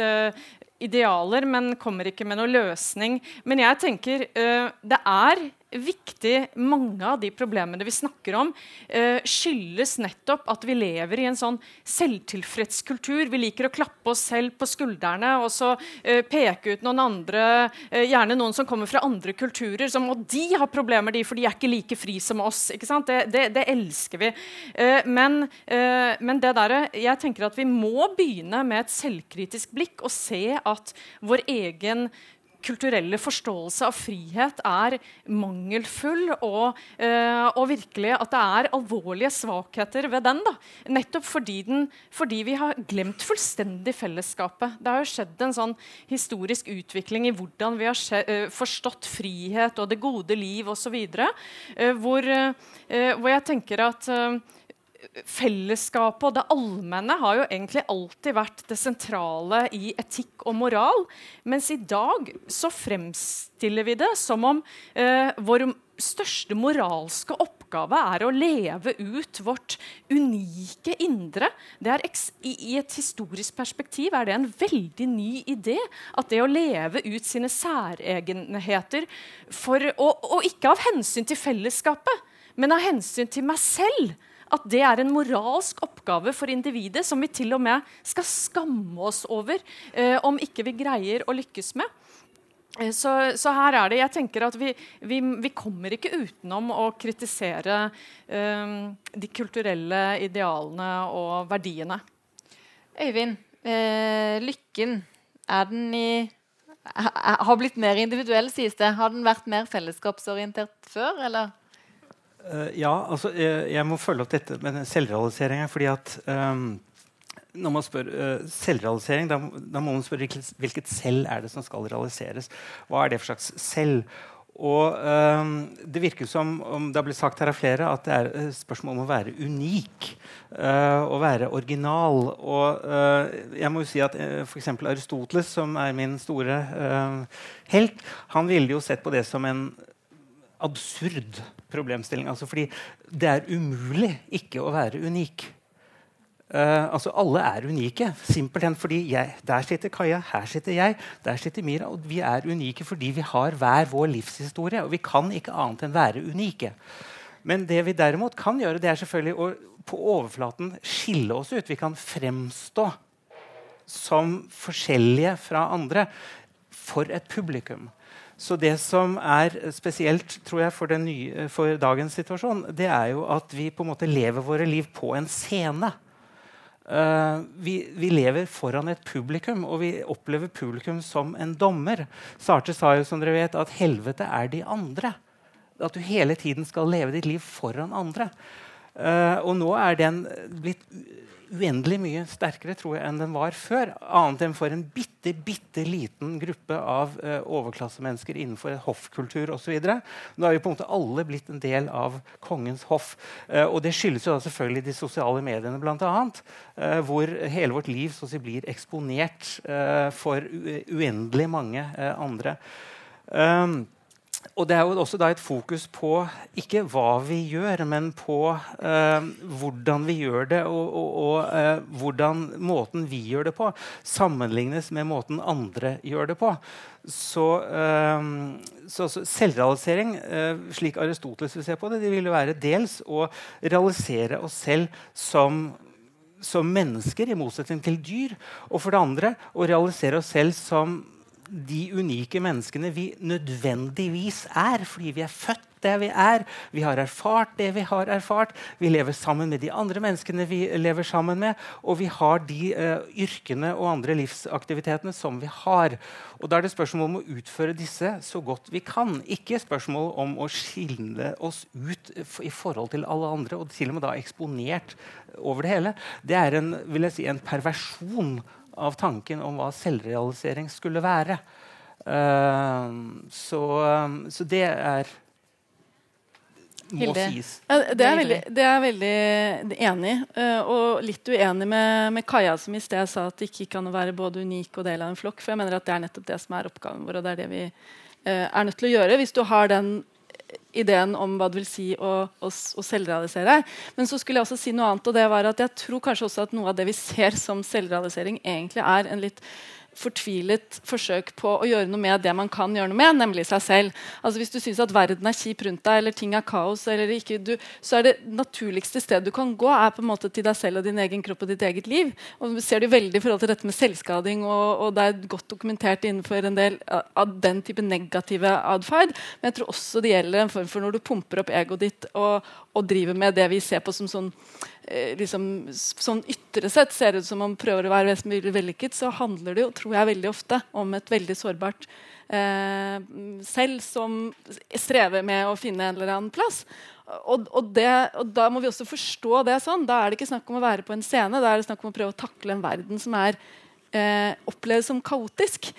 idealer, men kommer ikke med noen løsning. Men jeg tenker det er viktig mange av de problemene vi snakker om, uh, skyldes nettopp at vi lever i en sånn selvtilfreds kultur. Vi liker å klappe oss selv på skuldrene og så uh, peke ut noen andre, uh, gjerne noen som kommer fra andre kulturer, som og de har problemer, de, for de er ikke like fri som oss. Det, det, det, elsker vi. men, men det der, jeg tenker at vi må begynne med et selvkritisk blikk og se at vår egen kulturelle forståelse av frihet er mangelfull, og, eh, og, virkelig at det er alvorlige svakheter ved den. Da. Nettopp fordi, den, fordi, vi har glemt fullstendig fellesskapet. Det har jo skjedd en sånn historisk utvikling i hvordan vi har uh, forstått frihet og det gode liv osv. eh, hvor, eh, hvor jeg tenker at fellesskapet og det allmenne har jo egentlig alltid vært det sentrale i etikk og moral. Mens i dag så fremstiller vi det som om eh, vår største moralske oppgave er å leve ut vårt unike indre. I, et historisk perspektiv er det en veldig ny idé. At det å leve ut sine særegenheter for, og, og ikke av hensyn til fellesskapet, men av hensyn til meg selv at det er en moralsk oppgave for individet som vi til og med skal skamme oss over eh, om ikke vi greier å lykkes med. Eh, så, så, her er det Jeg tenker at vi, vi, vi kommer ikke utenom å kritisere eh, de kulturelle idealene og verdiene. Øyvind, eh, lykken, er den i har blitt mer individuell, sies det. Har den vært mer fellesskapsorientert før, eller? Uh, ja, altså, jeg, jeg, må følge opp dette med selvrealisering. fordi at um, når man spør uh, selvrealisering, da, da, må man spørre hvilket, selv er det som skal realiseres. Hva er det for slags selv? Og um, Det virker som om det har blitt sagt her av flere at det er spørsmål om å være unik. Uh, å være original. Og uh, jeg må jo si at uh, f.eks. Aristoteles, som er min store uh, helt, han ville jo sett på det som en absurd problemstilling. Altså fordi det er umulig ikke å være unik. Uh, altså Alle er unike. Simpelthen fordi jeg, der sitter Kaja, her sitter jeg, der sitter Mira. og Vi er unike fordi vi har hver vår livshistorie. Og vi kan ikke annet enn være unike. Men det vi derimot kan gjøre, det er selvfølgelig å på overflaten skille oss ut. Vi kan fremstå som forskjellige fra andre for et publikum. Så det som er spesielt tror jeg, for, nye, for dagens situasjon, det er jo at vi på en måte lever våre liv på en scene. Uh, vi, vi, lever foran et publikum, og vi opplever publikum som en dommer. Sartre sa jo som dere vet, at helvete er de andre. At du hele tiden skal leve ditt liv foran andre. Uh, og nå er den blitt uendelig mye sterkere tror jeg, enn den var før. Annet enn for en bitte, bitte liten gruppe av uh, overklassemennesker innenfor hoffkultur osv. Nå er vi på en måte alle blitt en del av kongens hoff. Uh, og det skyldes jo da selvfølgelig de sosiale mediene, bl.a. Uh, hvor hele vårt liv så å si, blir eksponert uh, for uendelig mange andre. Um, og det er jo også et fokus på ikke hva vi gjør, men på eh, hvordan vi gjør det, og, og, og eh, hvordan måten vi gjør det på, sammenlignes med måten andre gjør det på. Så, eh, så, så selvrealisering, slik Aristoteles vil se på det, det vil jo være dels å realisere oss selv som som mennesker, i motsetning til dyr. Og for det andre å realisere oss selv som de unike menneskene vi nødvendigvis er, fordi vi er født der vi er. Vi har erfart det vi har erfart. Vi lever sammen med de andre menneskene vi lever sammen med. Og vi har de uh, yrkene og andre livsaktivitetene som vi har. Og Da er det spørsmål om å utføre disse så godt vi kan. Ikke spørsmål om å skille oss ut i forhold til alle andre, og til og med da eksponert over det hele. Det er en, vil jeg si, en perversjon av tanken om hva selvrealisering skulle være. Uh, så, så, det er må Hilde. sies. Ja, det, er veldig, det er veldig enig uh, og litt uenig med, med Kaja, som i sted sa at det ikke kan være både unik og del av en flokk. For jeg mener at det er nettopp det som er oppgaven vår, og det er det vi uh, er nødt til å gjøre. Hvis du har den ideen om hva det vil si å, å, å, selvrealisere. Men så skulle jeg også si noe annet, og det var at jeg tror kanskje også at noe av det vi ser som selvrealisering, egentlig er en litt fortvilet forsøk på å gjøre noe med det man kan gjøre noe med, nemlig seg selv. Altså Hvis du syns at verden er kjip rundt deg, eller ting er kaos, ikke, du, så er det naturligste stedet du kan gå, er på en måte til deg selv og din egen kropp og ditt eget liv. Og du ser det veldig i forhold til dette med selvskading, og, og det er godt dokumentert innenfor en del av den type negative atferd. Men jeg tror også det gjelder en form for når du pumper opp egoet ditt og, og driver med det vi ser på som sånn liksom, sånn ytre sett ser ut som om man prøver å være mest mulig vellykket, så handler det jo, tror jeg, veldig ofte om et veldig sårbart eh, selv som strever med å finne en eller annen plass. Og, og, det, og, Da må vi også forstå det sånn. Da er det ikke snakk om å være på en scene, da er det snakk om å prøve å takle en verden som er eh, opplevd som kaotisk.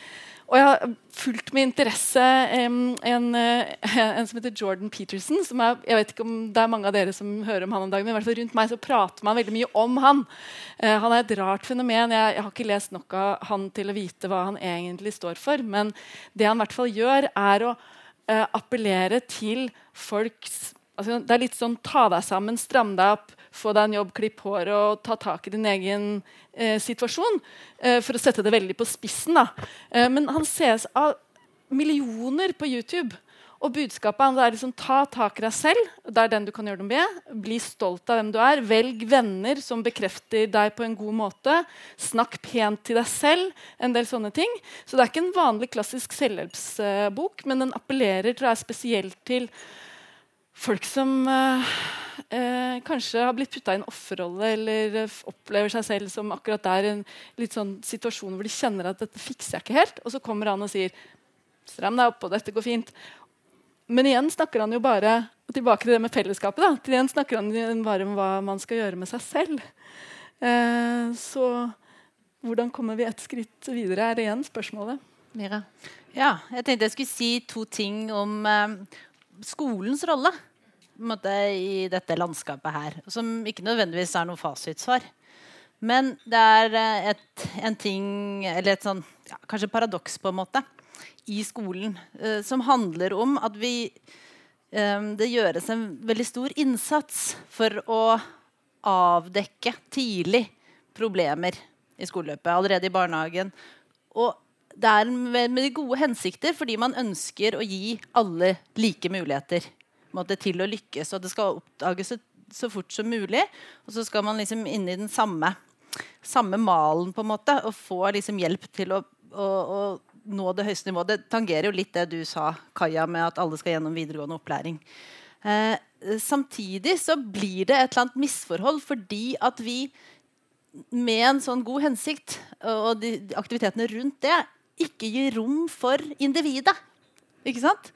Og jeg har fulgt med interesse um, en, uh, en, som heter Jordan Peterson. som er, jeg vet ikke om det er mange av dere som hører om han om dagen, men i hvert fall rundt meg så prater man veldig mye om han. Uh, han er et rart fenomen. Jeg, jeg, har ikke lest nok av han til å vite hva han egentlig står for. Men det han i hvert fall gjør, er å uh, appellere til folks altså, Det er litt sånn ta deg sammen, stram deg opp, få deg en jobb, klipp håret og ta tak i din egen eh, situasjon. Eh, for å sette det veldig på spissen. Eh, men han ses av millioner på YouTube. Og budskapet er liksom, ta tak i deg selv. Det er den du kan gjøre noe med. Bli stolt av hvem du er. Velg venner som bekrefter deg på en god måte. Snakk pent til deg selv. En del sånne ting. Så det er ikke en vanlig klassisk selvhjelpsbok, men den appellerer tror jeg, spesielt til folk som eh, eh, kanskje har blitt putta i en offerrolle eller eh, opplever seg selv som akkurat der en litt sånn situasjon hvor de kjenner at dette fikser jeg ikke helt. Og så kommer han og sier stram deg opp, og dette går fint. Men igjen snakker han jo bare tilbake til det med fellesskapet. da, til igjen snakker han bare om hva man skal gjøre med seg selv. Eh, så hvordan kommer vi et skritt videre, er igjen spørsmålet. Mira? Ja, jeg tenkte jeg skulle si to ting om eh, skolens rolle måte, i dette landskapet her. Som ikke nødvendigvis er noe fasitsvar. Men det er eh, et, en ting, eller et sånn ja, kanskje paradoks, på en måte, i skolen eh, som handler om at vi eh, Det gjøres en veldig stor innsats for å avdekke tidlig problemer i skoleløpet, allerede i barnehagen. Og det er med, med gode hensikter, fordi man ønsker å gi alle like muligheter måte, til å lykkes. Og det skal oppdages så, så, fort som mulig. Og så skal man liksom inn i den samme, samme malen på en måte, og få liksom hjelp til å, å, å, nå det høyeste nivået. Det tangerer jo litt det du sa, Kaja, med at alle skal gjennom videregående opplæring. Eh, samtidig så blir det et eller annet misforhold fordi at vi med en sånn god hensikt og de, de aktivitetene rundt det ikke gir rom for individet. Ikke sant?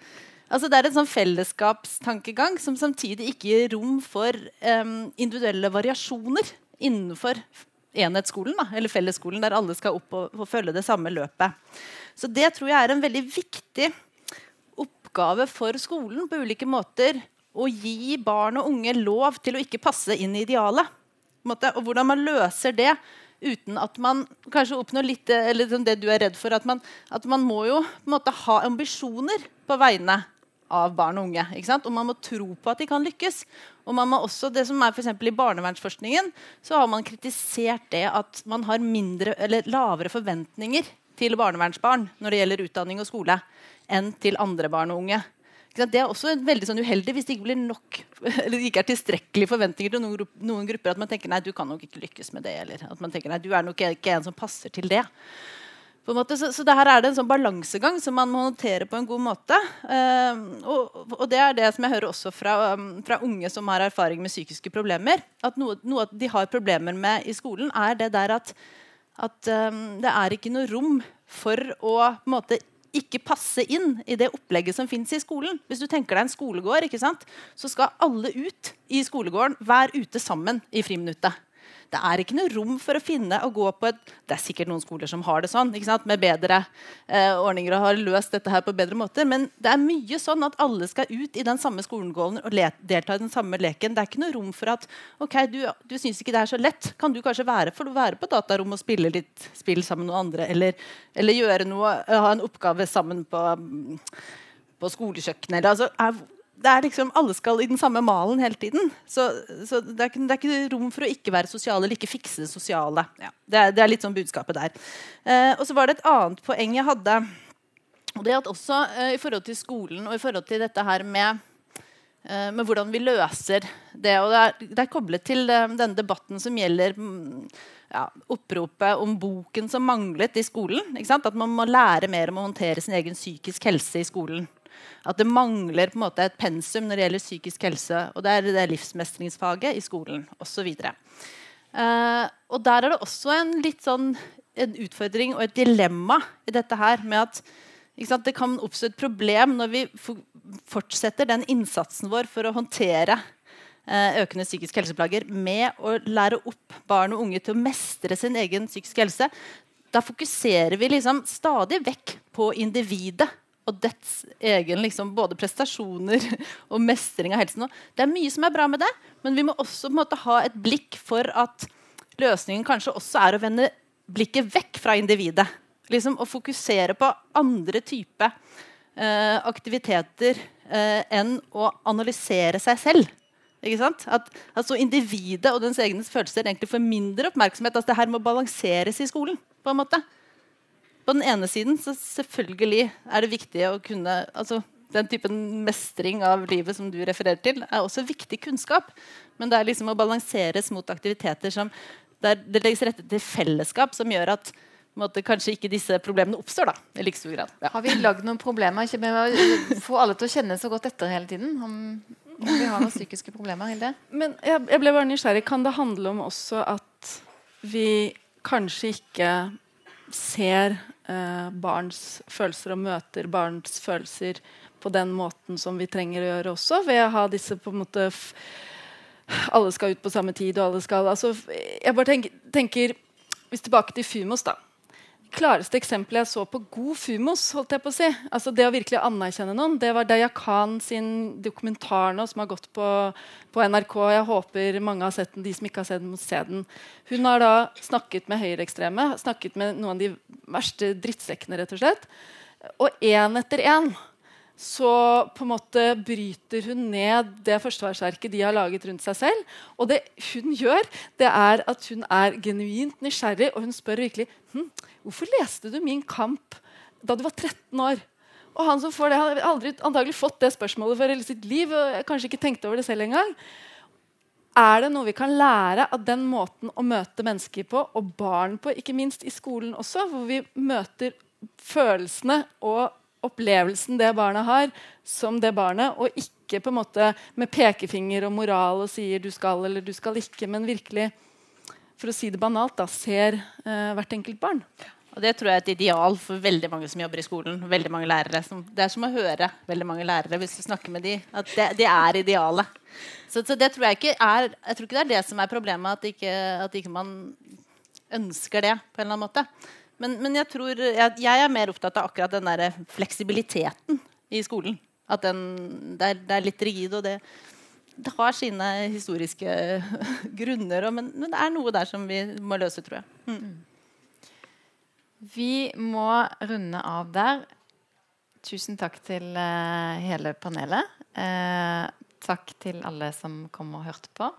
Altså det er en sånn fellesskapstankegang som samtidig ikke gir rom for um, individuelle variasjoner innenfor enhetsskolen, da, eller fellesskolen, der alle skal opp og, og, følge det samme løpet. Så det tror jeg er en veldig viktig oppgave for skolen på ulike måter. Å gi barn og unge lov til å ikke passe inn i idealet. Og hvordan man løser det uten at man kanskje oppnår litt eller liksom det du er redd for. At man, at man må jo måte, ha ambisjoner på vegne av barn og unge. Og man må tro på at de kan lykkes. Og man må også, det som er for I barnevernsforskningen så har man kritisert det at man har mindre, eller lavere forventninger til barnevernsbarn når det gjelder utdanning og skole, enn til andre barn og unge. Det er også veldig sånn uheldig hvis det ikke nok det ikke er tilstrekkelige forventninger til noen, noen, grupper. At man tenker nei, du kan nok ikke lykkes med det. Eller at man tenker nei, du er nok ikke en som passer til det. Måte, så, så her er det en sånn balansegang som man må notere på en god måte. Uh, og, og, det er det som jeg hører også fra, um, fra unge som har erfaring med psykiske problemer. At noe, noe de har problemer med i skolen, er det der at, at um, det er ikke noe rom for å på en måte, ikke passe inn i det opplegget som fins i skolen. Hvis du tenker deg en skolegård, så skal alle ut i skolegården, være ute sammen i friminuttet. Det er ikke noe rom for å finne og gå på et Det er sikkert noen skoler som har det sånn, med bedre eh, ordninger og har løst dette her på bedre måter, men det er mye sånn at alle skal ut i den samme skolegården og delta i den samme leken. Det er ikke noe rom for at ok, du, du syns ikke det er så lett. Kan du kanskje være, for, være på datarom og spille litt spill sammen med noen andre? Eller, eller gjøre noe, ha en oppgave sammen på, på skolekjøkkenet? Altså, det er liksom, Alle skal i den samme malen hele tiden. Så, så det, er ikke, det, er ikke, rom for å ikke være sosiale eller ikke fikse det sosiale. Ja, det, er, det, er, litt sånn budskapet der. Eh, og så var det et annet poeng jeg hadde. og det at også eh, I forhold til skolen og i forhold til dette her med, eh, med hvordan vi løser det. og Det er, det er koblet til eh, denne debatten som gjelder mm, ja, oppropet om boken som manglet i skolen. At man må lære mer om å håndtere sin egen psykisk helse i skolen. At det mangler på en måte et pensum når det gjelder psykisk helse. Og det er det livsmestringsfaget i skolen osv. Uh, eh, og der er det også en litt sånn en utfordring og et dilemma i dette her med at sant, det kan oppstå et problem når vi fortsetter den innsatsen vår for å håndtere uh, økende psykiske helseplager med å lære opp barn og unge til å mestre sin egen psykiske helse. Da fokuserer vi liksom stadig vekk på individet og dets egen liksom, både prestasjoner og mestring av helsen. Det er mye som er bra med det, men vi må også måte, ha et blikk for at løsningen kanskje også er å vende blikket vekk fra individet. Liksom, og fokusere på andre typer eh, aktiviteter eh, enn å analysere seg selv. At altså, individet og dens egne følelser egentlig får mindre oppmerksomhet. Altså, det her må balanseres i skolen. på en måte. På den ene siden så selvfølgelig er det viktig å kunne altså, Den typen mestring av livet som du refererer til, er også viktig kunnskap. Men det er liksom å balanseres mot aktiviteter som der det legges rette til fellesskap, som gjør at måte, kanskje ikke disse problemene oppstår. da, i like stor grad. Ja. Har vi lagd noen problemer ikke med å få alle til å kjenne så godt etter hele tiden? Om, om vi har noen psykiske problemer? Hilde? Men jeg, jeg ble bare nysgjerrig. Kan det handle om også at vi kanskje ikke ser eh, barns følelser og møter barns følelser på den måten som vi trenger å gjøre også, ved å ha disse på en måte Alle skal ut på samme tid, og alle skal altså, Jeg bare tenker, tenker Hvis tilbake til Fumos, da. Klareste eksempelet jeg så på god fumos, holdt jeg på å si, altså det å virkelig anerkjenne noen, det var Deya Khan sin dokumentar nå, som har gått på, på, NRK. Jeg håper mange har sett den. De som ikke har sett den, må se den. Hun har da snakket med høyreekstreme, snakket med noen av de verste drittsekkene, rett og slett. Og én etter én så på en måte bryter hun ned det forsvarsverket de har laget rundt seg selv. Og det hun gjør, det er at hun er genuint nysgjerrig, og hun spør virkelig hm, hvorfor leste du Min kamp da du var 13 år. Og han som får det, har aldri antagelig fått det spørsmålet for hele sitt liv. og kanskje ikke tenkt over det selv engang. Er det noe vi kan lære av den måten å møte mennesker på, og barn på, ikke minst i skolen også, hvor vi møter følelsene og opplevelsen det barnet har, som det barnet, og ikke på en måte med pekefinger og moral og sier du skal eller du skal ikke, men virkelig, for å si det banalt, da, ser eh, hvert enkelt barn. Og Det tror jeg er et ideal for veldig mange som jobber i skolen. veldig mange lærere. Det er som å høre veldig mange lærere hvis du snakker med dem. At det, det er idealet. Så, så, det tror jeg ikke er jeg tror ikke det er det som er problemet, at ikke, at ikke man ønsker det på en eller annen måte. Men, men jeg, tror, jeg, jeg, er mer opptatt av akkurat den der fleksibiliteten i skolen. At den, det, er, det er litt rigid, og det, det, har sine historiske grunner. Men, men, det er noe der som vi må løse, tror jeg. Mm. Vi må runde av der. Tusen takk til uh, hele panelet. Uh, takk til alle som kom og hørte på.